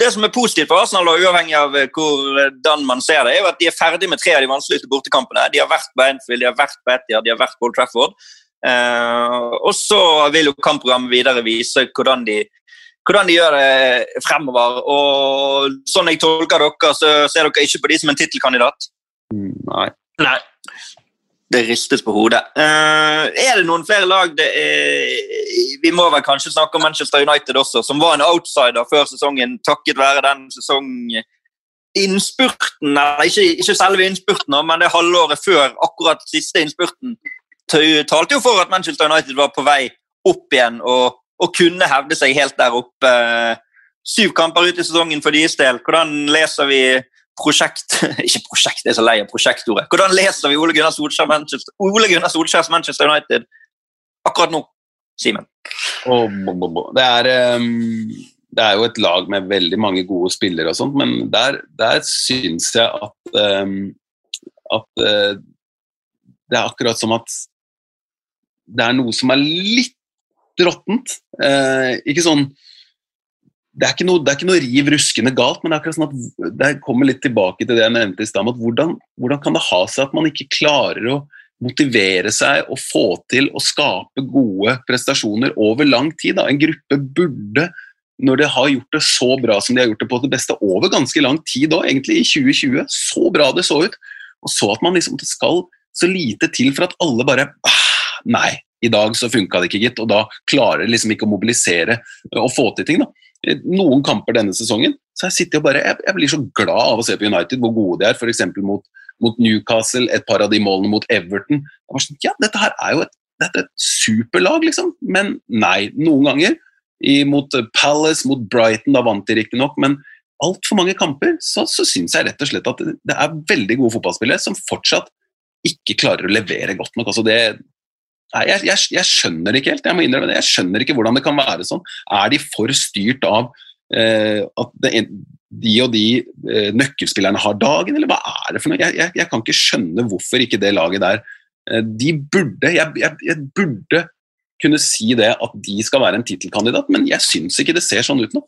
det som er positivt for Arsenal, da, uavhengig av eh, hvordan man ser det, er jo at de er ferdig med tre av de vanskeligste bortekampene. De har vært på Enfield, de har vært på Etihad, de har vært på Old Trafford. Uh, og så vil jo kampprogrammet videre vise hvordan de, hvordan de gjør det fremover. Og sånn jeg tolker dere, så ser dere ikke på de som en tittelkandidat? Nei. Nei. Det ristes på hodet. Uh, er det noen flere lag det er, Vi må vel kanskje snakke om Manchester United også, som var en outsider før sesongen takket være den sesonginnspurten ikke, ikke selve innspurten, men det halvåret før akkurat siste innspurten talte jo for at Manchester United var på vei opp igjen og, og kunne hevde seg helt der oppe. Syv kamper ut i sesongen for deres del. Hvordan leser vi prosjekt *laughs* Ikke prosjekt, det er så lei av prosjektordet. Hvordan leser vi Ole Gunnar Solskjær Manchester, Ole Gunnar Solskjærs Manchester United akkurat nå, Simen? Det, um, det er jo et lag med veldig mange gode spillere og sånt, men der, der syns jeg at, um, at uh, det er akkurat som at det er noe som er litt råttent. Eh, ikke sånn det er, noe, det er ikke noe, riv ruskende galt, men det er akkurat sånn at det kommer litt tilbake til det jeg nevnte i stad. Hvordan, hvordan kan det ha seg at man ikke klarer å motivere seg og få til å skape gode prestasjoner over lang tid? Da? En gruppe burde, når de har gjort det så bra som de har gjort det på det beste over ganske lang tid òg, egentlig i 2020, så bra det så ut, og så at man liksom skal så lite til for at alle bare ah, Nei, i dag så funka det ikke, gitt. Og da klarer de liksom ikke å mobilisere og få til ting. da noen kamper denne sesongen. Så jeg sitter og bare, jeg, jeg, blir så glad av å se på United, hvor gode de er. F.eks. Mot, mot Newcastle, et par av de målene mot Everton. Sånn, ja, dette her er jo et, dette er et superlag, liksom. Men nei, noen ganger. I, mot Palace, mot Brighton, da vant de riktignok, men altfor mange kamper så, så syns jeg rett og slett at det er veldig gode fotballspillere som fortsatt ikke klarer å levere godt nok. Altså det, Nei, jeg, jeg, jeg, skjønner ikke helt. Jeg må innrømme det. Jeg skjønner ikke hvordan det kan være sånn. Er de for styrt av eh, at det, de og de eh, nøkkelspillerne har dagen, eller hva er det for noe? Jeg, jeg kan ikke skjønne hvorfor ikke det laget der eh, De burde jeg, burde kunne si det at de skal være en tittelkandidat, men jeg syns ikke det ser sånn ut nå.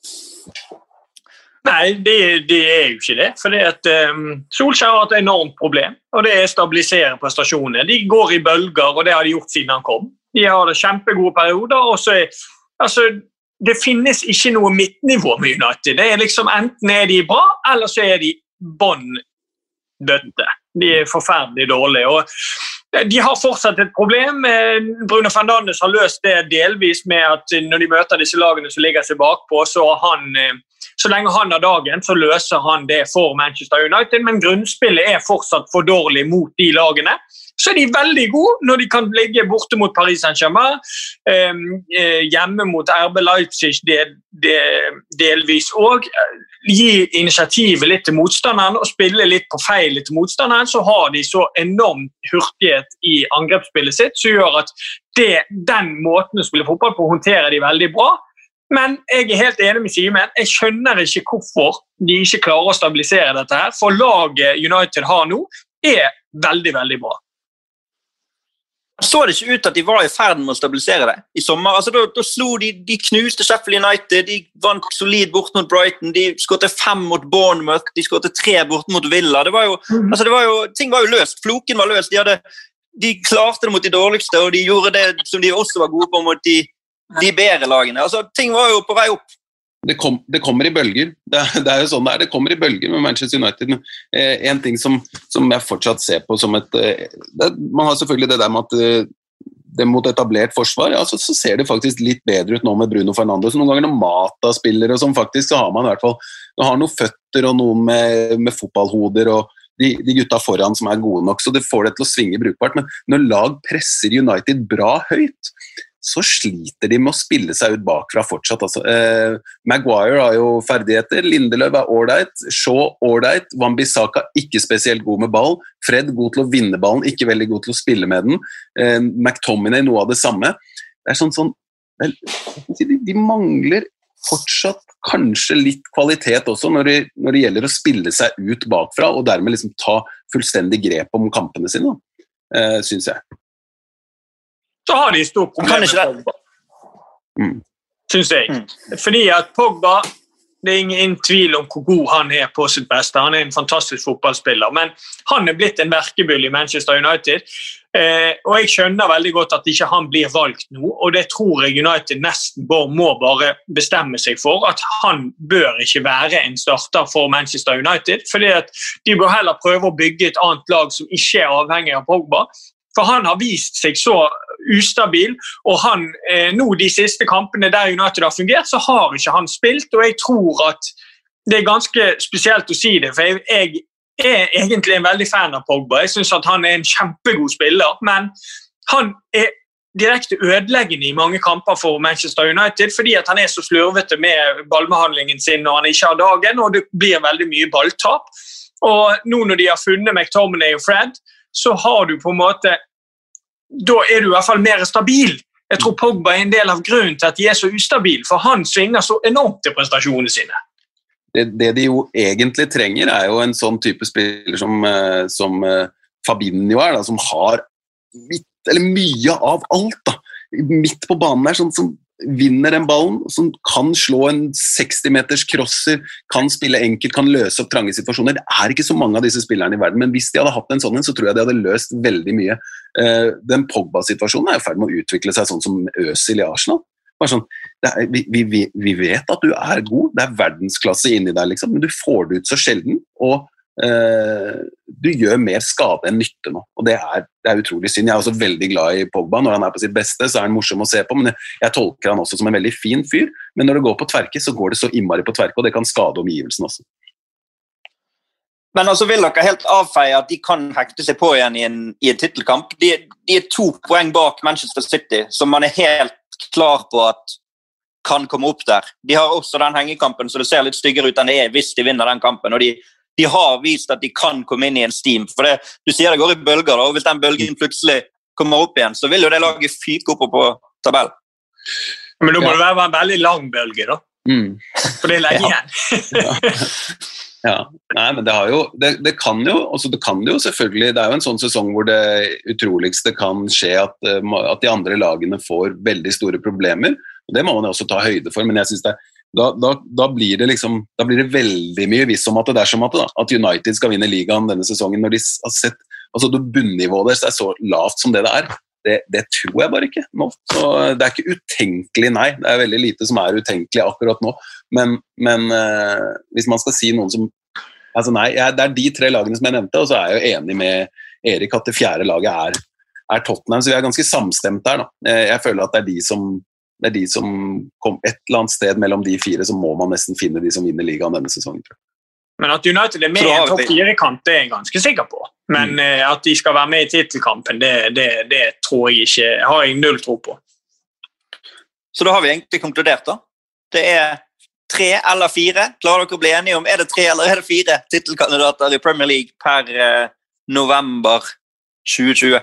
Nei, det, det, er jo ikke det. For um, Solskjær har et enormt problem, og det er å stabilisere prestasjonene. De går i bølger, og det har de gjort siden han kom. De har det kjempegode perioder. og så er, altså, Det finnes ikke noe midtnivå med United. Det er liksom Enten er de bra, eller så er de bånn dødte. De er forferdelig dårlige. og de har fortsatt et problem. Bruno Fernandes har løst det delvis med at når de møter disse lagene som ligger seg bakpå, så han eh, så lenge han har dagen, så løser han det for Manchester United, men grunnspillet er fortsatt for dårlig mot de lagene. Så er de veldig gode når de kan ligge borte mot Paris Saint-Germain, ehm, eh, hjemme mot RB Leipzig del, del, delvis òg. Gi initiativet litt til motstanderen og spille litt på feil til motstanderen, så har de så enorm hurtighet i angrepsspillet sitt som gjør at det, den måten å spille fotball på håndterer de veldig bra. Men jeg er helt enig med Simen. Jeg skjønner ikke hvorfor de ikke klarer å stabilisere dette. her, For laget United har nå, er veldig, veldig bra. Så det ikke ut at de var i ferd med å stabilisere det i sommer? Altså, da, da slo de, de knuste Sheffield United, de vant solid bort mot Brighton, de skåret fem mot Bournemouth, de skåret tre bort mot Villa. Det var jo, mm. altså, det var jo, ting var jo løst. Floken var løst. De, hadde, de klarte det mot de dårligste, og de gjorde det som de også var gode på mot de de bedre lagene. Altså, ting var jo på vei opp. Det, kom, det, kommer i bølger. Det, det, er jo sånn det er. Det kommer i bølger med Manchester United. Eh, en ting som, som, jeg fortsatt ser på som et eh, det, Man har selvfølgelig det der med at eh, det mot etablert forsvar, ja, så, så, ser det faktisk litt bedre ut nå med Bruno Fernandes. Noen ganger når Mata spiller, og sånn faktisk, så har man i hvert fall har noen føtter og noen med, med fotballhoder. og de, de, gutta foran som er gode nok, så det får det til å svinge brukbart. Men når lag presser United bra høyt, så sliter de med å spille seg ut bakfra fortsatt. Altså. Eh, Maguire har jo ferdigheter, Lindeløv er ålreit, Shaw ålreit, Wambisaka ikke spesielt god med ball, Fred god til å vinne ballen, ikke veldig god til å spille med den, eh, McTominay noe av det samme. Det er sånn, sånn vel, de, de, mangler fortsatt kanskje litt kvalitet også når det, når det, gjelder å spille seg ut bakfra og dermed liksom ta fullstendig grep om kampene sine, eh, syns jeg så har de stort problem med Pogba. Mm. Syns jeg. Mm. Fordi at Pogba det er ingen tvil om hvor god han er på sitt beste. Han er en fantastisk fotballspiller, men han er blitt en verkebyll i Manchester United. Eh, og Jeg skjønner veldig godt at ikke han blir valgt nå, og det tror jeg United nesten må bare bestemme seg for. At han bør ikke være en starter for Manchester United. fordi at De bør heller prøve å bygge et annet lag som ikke er avhengig av Pogba. For han har vist seg så ustabil, og han, eh, nå de siste kampene der United har fungert, så har ikke han spilt. Og jeg tror at det er ganske spesielt å si det, for jeg, jeg er egentlig en veldig fan av Pogba. Jeg syns han er en kjempegod spiller, men han er direkte ødeleggende i mange kamper for Manchester United fordi at han er så slurvete med ballbehandlingen sin når han ikke har dagen, og det blir veldig mye balltap. Og nå når de har funnet McTominay og Fred, så har du på en måte Da er du i hvert fall mer stabil. Jeg tror Pogba er en del av grunnen til at de er så ustabile, for han svinger så enormt til prestasjonene sine. Det, det, de jo egentlig trenger, er jo en sånn type spiller som, eh, som eh, Fabinho er, da, som har midt, mye av alt. da. Midt på banen der, sånn som vinner den ballen, som kan slå en 60-meters crosser, kan spille enkelt, kan løse opp trange situasjoner. Det er ikke så mange av disse spillerne i verden, men hvis de hadde hatt en sånn en, så tror jeg de hadde løst veldig mye. Uh, den Pogba-situasjonen er i ferd med å utvikle seg sånn som Øzil i Arsenal. Sånn, er, vi, vi, vi, vet at du er god, det er verdensklasse inni deg, liksom, men du får det ut så sjelden. og du gjør mer skade enn nytte nå. og det er, det er, utrolig synd. Jeg er også veldig glad i Pogba. Når han er på sitt beste, så er han morsom å se på. men jeg tolker han også som en veldig fin fyr, men når det går på tverke, så går det så innmari på tverke, og det kan skade omgivelsene også. Men altså vil dere helt avfeie at de kan hekte seg på igjen i en, i en tittelkamp? De, de, er to poeng bak Manchester City, som man er helt klar på at kan komme opp der. De har også den hengekampen så det ser litt styggere ut enn det er hvis de vinner den kampen. og de de har vist at de kan komme inn i en steam. For det, Du sier det går i bølger, og hvis den bølgen plutselig kommer opp igjen, så vil jo det laget fyke opp på tabellen. Men da må ja. det være en veldig lang bølge, da. Mm. For det er lenge igjen. ja. Nei, men det, jo, det, det, kan jo, altså det kan jo selvfølgelig Det er jo en sånn sesong hvor det utroligste kan skje at, eh, at de andre lagene får veldig store problemer. og Det må man jo også ta høyde for, men jeg synes det er da, da, da, blir det liksom, da blir det veldig mye visst om at det er som at, da, at United skal vinne ligaen denne sesongen. Når de har sett altså Bunnivået deres er så lavt som det det er. Det, det, tror jeg bare ikke nå. Så det er ikke utenkelig, nei. Det er veldig lite som er utenkelig akkurat nå. Men, men eh, hvis man skal si noen som altså Nei, jeg, det er de tre lagene som jeg nevnte, og så er jeg jo enig med Erik at det fjerde laget er, er Tottenham. Så vi er ganske samstemt her. da. Eh, jeg føler at det er de som det er de som kom et eller annet sted mellom de fire, så må man nesten finne de som vinner ligaen denne sesongen. Men at United er med i en topp fire-kamp, det er jeg ganske sikker på. Men mm. Eh, at de skal være med i tittelkampen, det, det, det, tror jeg ikke har jeg null tro på. Så da har vi egentlig konkludert, da. Det er tre eller fire. Klarer dere å bli enige om er det tre eller er det fire tittelkandidater i Premier League per eh, november 2020?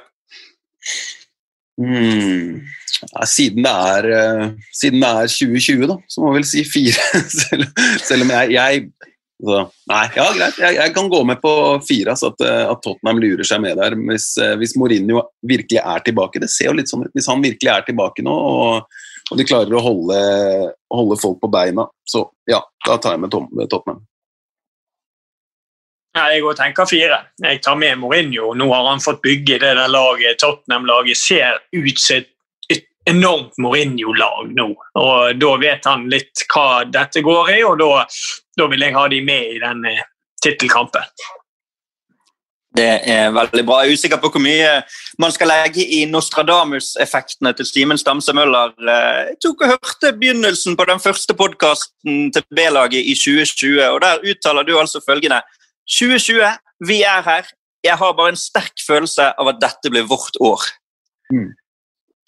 Mm. Ja, siden, det er, uh, siden, det er, 2020, da, så må vi vel si fire. *laughs* selv, selv, om jeg, jeg så, Nei, ja, greit. Jeg, jeg, kan gå med på fire. Altså at, eh, at, Tottenham lurer seg med der. Hvis, uh, hvis, Mourinho virkelig er tilbake. Det ser jo litt sånn ut. Hvis han virkelig er tilbake nå, og, og de klarer å holde, holde, folk på beina, så ja, da tar jeg med Tottenham. Ja, jeg òg tenker fire. Jeg tar med Mourinho. Nå har han fått bygge det der laget. Tottenham-laget ser ut som enormt Mourinho-lag nå. og Da vet han litt hva dette går i, og da, da vil jeg ha de med i den eh, tittelkampen. Det er veldig bra. Jeg er usikker på hvor mye man skal legge i Nostradamus-effektene til Simen Stamse Møller. Jeg tok og hørte begynnelsen på den første podkasten til B-laget i 2020, og der uttaler du altså følgende 2020, vi er her. Jeg har bare en sterk følelse av at dette blir vårt år. Mm.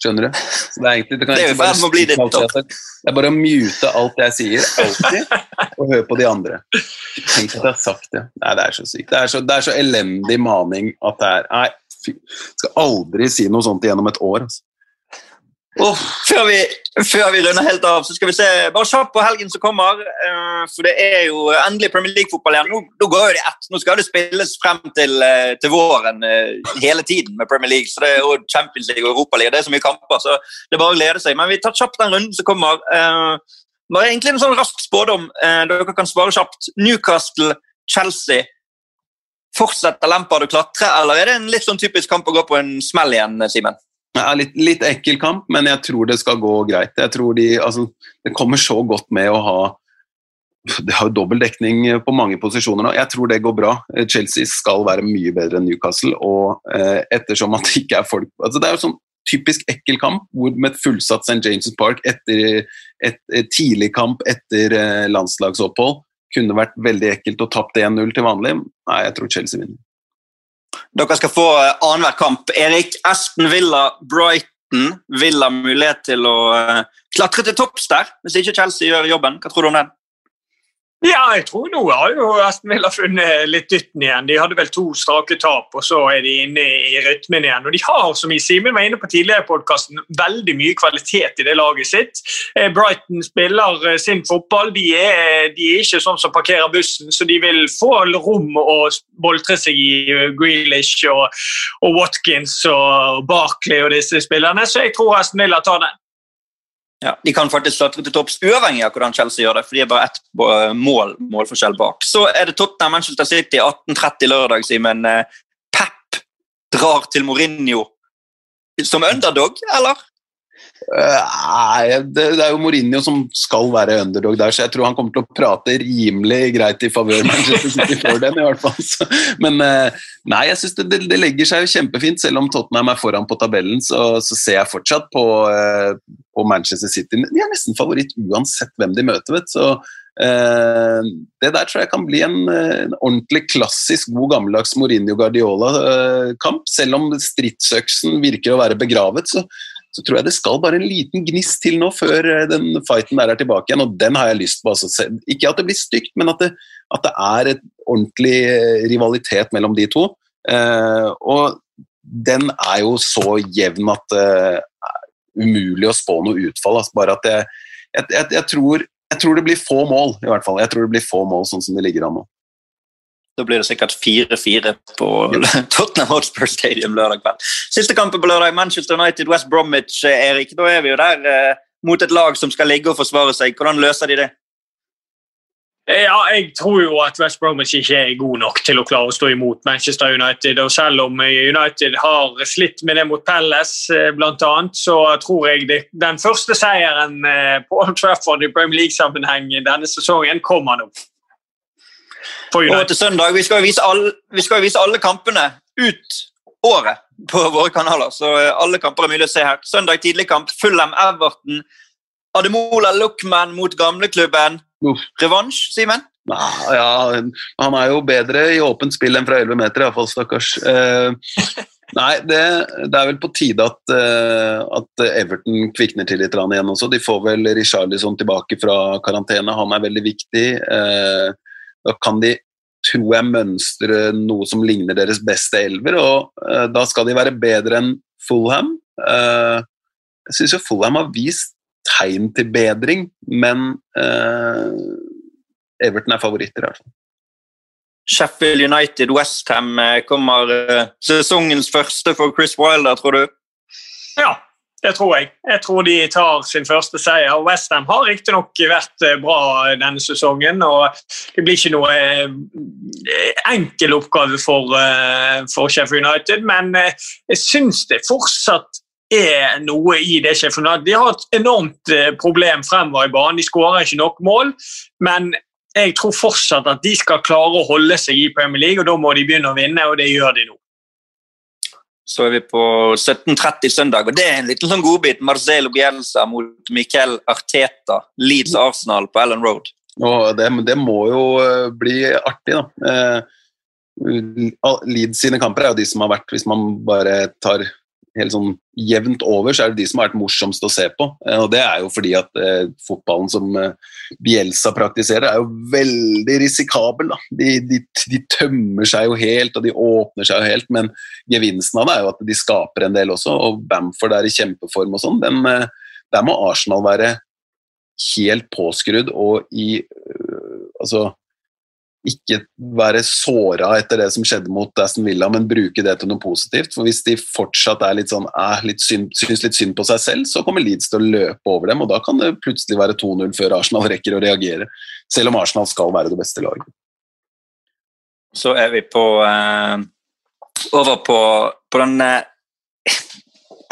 Skjønner du? Så det er egentlig det det er jo ferd med det topp. Det er bare å mute alt jeg sier, alltid, og høre på de andre. Tenk at jeg har sagt det. Nei, det er så sykt. Det er så, det er så elendig maning at det er Nei, fy. Skal aldri si noe sånt gjennom et år. Altså. Oh, før, vi, før, vi, runder helt av, så skal vi se bare kjapt på helgen som kommer. Uh, for det er jo endelig Premier League-fotball igjen. Nå, nå, går det ett. Nå skal det spilles frem til, uh, til våren uh, hele tiden med Premier League. Så det er jo Champions League og Europa League. Det er så mye kamper, så det er bare å glede seg. Men vi tar kjapt den runden som kommer. bare egentlig en sånn rask spådom. dere kan svare kjapt. Newcastle, Chelsea. Fortsetter Lampard å klatre, eller er det en litt sånn typisk kamp å gå på en smell igjen, Simen? Ja, litt, litt, ekkel kamp, men jeg tror det skal gå greit. Jeg tror de, altså, Det kommer så godt med å ha de har jo dobbel dekning på mange posisjoner nå. Jeg tror det går bra. Chelsea skal være mye bedre enn Newcastle. og eh, ettersom at det ikke er folk altså, Det er jo sånn typisk ekkel kamp hvor med et fullsatt St. James' Park etter et, et tidlig kamp etter eh, landslagsopphold kunne vært veldig ekkelt og tapt 1-0 til vanlig. Nei, jeg tror Chelsea vinner. Dere skal få eh, annenhver kamp. Erik, Aston Villa, Brighton. Villa mulighet til å uh, klatre til topps der, hvis ikke Chelsea gjør jobben. Hva tror du om den? Ja, jeg tror nå har jo Aston Villa funnet litt dytten igjen. De hadde vel to strake tap, og så er de inne i rytmen igjen. Og de har, som Simen var inne på tidligere i podkasten, veldig mye kvalitet i det laget sitt. Eh, Brighton spiller eh, sin fotball. De er, de er ikke sånn som parkerer bussen, så de vil få rom å boltre seg i eh, Grealish og, og Watkins og Barkley og disse spillerne, så jeg tror Aston Villa tar den. Ja, De kan faktisk klatre til topps uavhengig av hvordan Chelsea gjør det. for de er bare ett eh, mål, målforskjell bak. Så er det Tottenham Manchester City 18.30 lørdag, Simen. Eh, Pep drar til Mourinho som underdog, eller? Nei, det, det, er jo Mourinho som skal være underdog der, så jeg tror han kommer til å prate rimelig greit i favør Manchester City for dem, i hvert fall. Så, men eh, nei, jeg syns det, det, legger seg jo kjempefint. Selv om Tottenham er foran på tabellen, så, så ser jeg fortsatt på, eh, på, Manchester City. De er nesten favoritt uansett hvem de møter, vet så Uh, det der tror jeg kan bli en, en ordentlig klassisk god gammeldags Mourinho-Guardiola-kamp. Uh, selv om stridsøksen virker å være begravet, så, så tror jeg det skal bare en liten gnist til nå før eh, den fighten der er tilbake igjen, og den har jeg lyst på. Altså. Ikke at det blir stygt, men at det, at det er et ordentlig eh, rivalitet mellom de to. Eh, og den er jo så jevn at det er umulig å spå noe utfall. Altså. Bare at jeg, jeg, jeg, tror, jeg tror det blir få mål, i hvert fall. Jeg tror det blir få mål sånn som det ligger an nå. Da blir det sikkert 4-4 på *laughs* Tottenham Hotspur Stadium lørdag kveld. Siste kampen på lørdag, Manchester United West Bromwich. Eh, Erik, Da er vi jo der eh, mot et lag som skal ligge og forsvare seg. Hvordan løser de det? Ja, Jeg tror jo at West Bromwich ikke er god nok til å klare å stå imot Manchester United. og Selv om United har slitt med det mot Palace, bl.a., så tror jeg det, den første seieren på Old Trafford i Premier League-sammenheng denne sesongen kommer nå. Og til søndag, Vi skal jo vise alle, vise alle kampene ut året på *laughs* våre kanaler. så eh, Alle kamper er mulig å se her. Søndag tidlig kamp, Fulham Everton. Ademola Luckman mot gamleklubben. Revansj, Simen? Ja, han er jo bedre i åpent spill enn fra 11 meter, iallfall, stakkars. Eh, nei, det, det, er vel på tide at, uh, at Everton kvikner til litt igjen også. De får vel Richarlison tilbake fra karantene, han er veldig viktig. Uh, da kan de, tror jeg, mønstre noe som ligner deres beste elver, og uh, da skal de være bedre enn Fulham. Uh, jeg syns jo Fulham har vist tegn til bedring, men uh, Everton er favoritter, i hvert fall. Sheffield United, Westham kommer sesongens første for Chris Wilder, tror du? Ja, det tror jeg. Jeg tror de tar sin første seier. Westham har riktignok vært eh, bra denne sesongen. og Det blir ikke noe eh, enkel oppgave for, eh, for Sheffield United, men jeg syns det fortsatt er noe i det Sheffield United. De har et enormt problem fremover i banen. De skårer ikke nok mål, men jeg tror fortsatt at de skal klare å holde seg i Premier League, og da må de begynne å vinne, og det gjør de nå. Så er vi på 17.30 søndag, og det er en liten sånn godbit. Marcelo Bielsa mot Miquel Arteta. Leeds Arsenal på Ellen Road. Det, det må jo eh, bli artig, da. Eh, Leeds sine kamper er jo de som har vært, hvis man bare tar helt sånn jevnt over, så er det de som har vært morsomst å se på. Eh, og det er jo fordi at eh, fotballen som eh, Bielsa praktiserer, er jo veldig risikabel. Da. De, de, de, tømmer seg jo helt, og de åpner seg jo helt, men gevinsten av det er jo at de skaper en del også. Og Bamford er i kjempeform og sånn. Eh, der må Arsenal være helt påskrudd og i øh, Altså ikke være såra etter det som skjedde mot Aston Villa, men bruke det til noe positivt. For Hvis de fortsatt er litt sånn, er litt synd, syns litt synd på seg selv, så kommer Leeds til å løpe over dem, og da kan det plutselig være 2-0 før Arsenal *laughs* rekker å reagere. Selv om Arsenal skal være det beste laget. Så er vi på eh, over på, på den eh,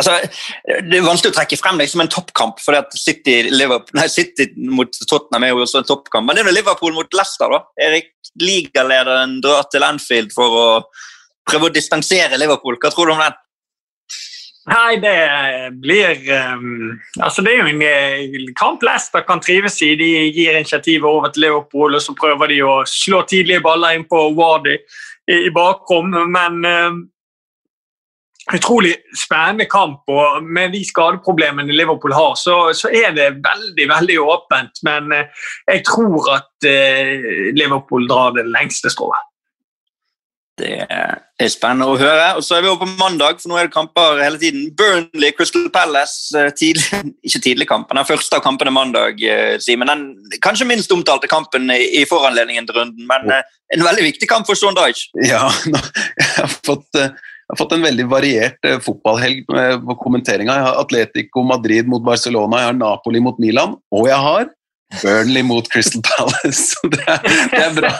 Altså, det er vanskelig å trekke frem det som en toppkamp, for City, City, mot Tottenham er jo også en toppkamp. Men det er jo Liverpool mot Leicester. da. Erik, ligalederen drar til Anfield for å prøve å distansere Liverpool. Hva tror du om den? Nei, det blir um, Altså, det er jo en uh, kamp Leicester kan trives i. De gir initiativet over til Liverpool, og så prøver de å slå tidlige baller inn på Wardy i, i bakrom. Men um, utrolig spennende kamp. og Med de skadeproblemene Liverpool har, så, så, er det veldig veldig åpent. Men eh, jeg tror at eh, Liverpool drar det lengste strået. Det er spennende å høre. Og så er vi over på mandag, for nå er det kamper hele tiden. Burnley, Crystal Palace. Eh, tidlig, *laughs* ikke tidlig kamp, men den første av kampene mandag. Eh, Simen. Den kanskje minst omtalte kampen i foranledningen til runden, men en veldig viktig kamp for Sean Dyche. Ja, *laughs* jeg har fått jeg har fått en veldig variert eh, fotballhelg på kommenteringa. Jeg har Atletico Madrid mot Barcelona, jeg har Napoli mot Milan, og jeg har Burnley mot Crystal *laughs* Palace. det, er, det er bra,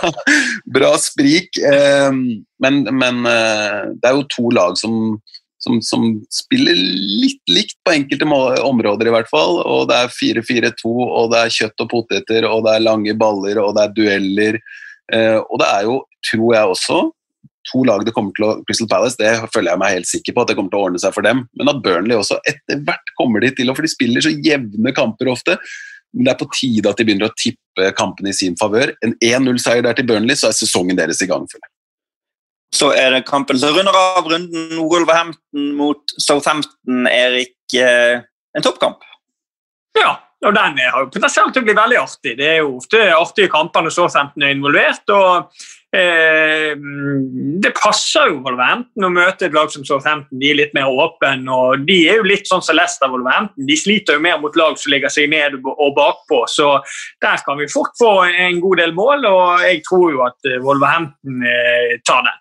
bra sprik. Eh, men, men eh, det er jo to lag som, som, som, spiller litt likt på enkelte områder, i hvert fall. Og det er 4-4-2, og det er kjøtt og poteter, og det er lange baller, og det er dueller. Eh, og det er jo, tror jeg også, to lag det kommer til å Crystal Palace, det føler jeg meg helt sikker på at det kommer til å ordne seg for dem. Men at Burnley også etter hvert kommer de til å For de spiller så jevne kamper ofte. Men det er på tide at de begynner å tippe kampene i sin favør. En 1-0-seier der til Burnley, så er sesongen deres i gang. for det. Så er det kampen som runder av runden Wolverhampton mot Southampton, Erik. Eh, en toppkamp? Ja, og den har jo potensial til å bli veldig artig. Det er jo ofte artige kamper når Southampton er involvert. og Eh, det passer jo Wolverhampton å møte et lag som Southampton. De er litt mer åpne. og De er jo litt sånn som Leicester Wolverhampton. De sliter jo mer mot lag som ligger seg ned og bakpå. Så der kan vi fort få en god del mål, og jeg tror jo at eh, Wolverhampton eh, tar den.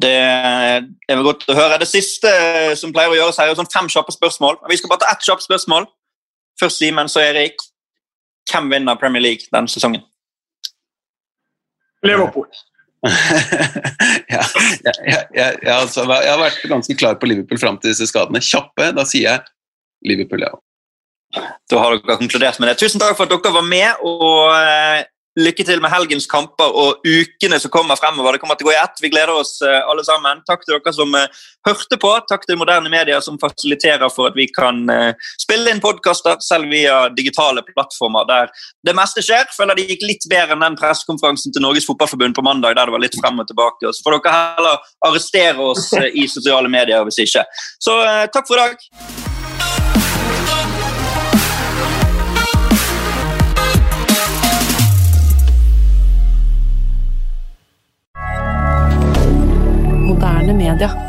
Det er vel godt å høre. Det siste som pleier å gjøres her, er sånn fem kjappe spørsmål. Vi skal bare ta ett kjapt spørsmål. Først Simen, så Erik. Hvem vinner Premier League denne sesongen? Liverpool. *laughs* ja, jeg, jeg, jeg, altså, jeg har vært ganske klar på Liverpool fram til disse skadene. Kjappe, da sier jeg Liverpool, ja. Da har dere konkludert med det. Tusen takk for at dere var med. og eh, Lykke til med helgens kamper og ukene som kommer fremover. Det kommer til å gå i ett. Vi gleder oss eh, alle sammen. Takk til dere som eh, hørte på. Takk til moderne medier som fasiliterer for at vi kan eh, spille inn podkaster selv via digitale plattformer der det meste skjer. Føler det gikk litt bedre enn den pressekonferansen til Norges Fotballforbund på mandag der det var litt frem og tilbake. Så får dere heller arrestere oss i sosiale medier hvis ikke. Så takk for i dag. Moderne media.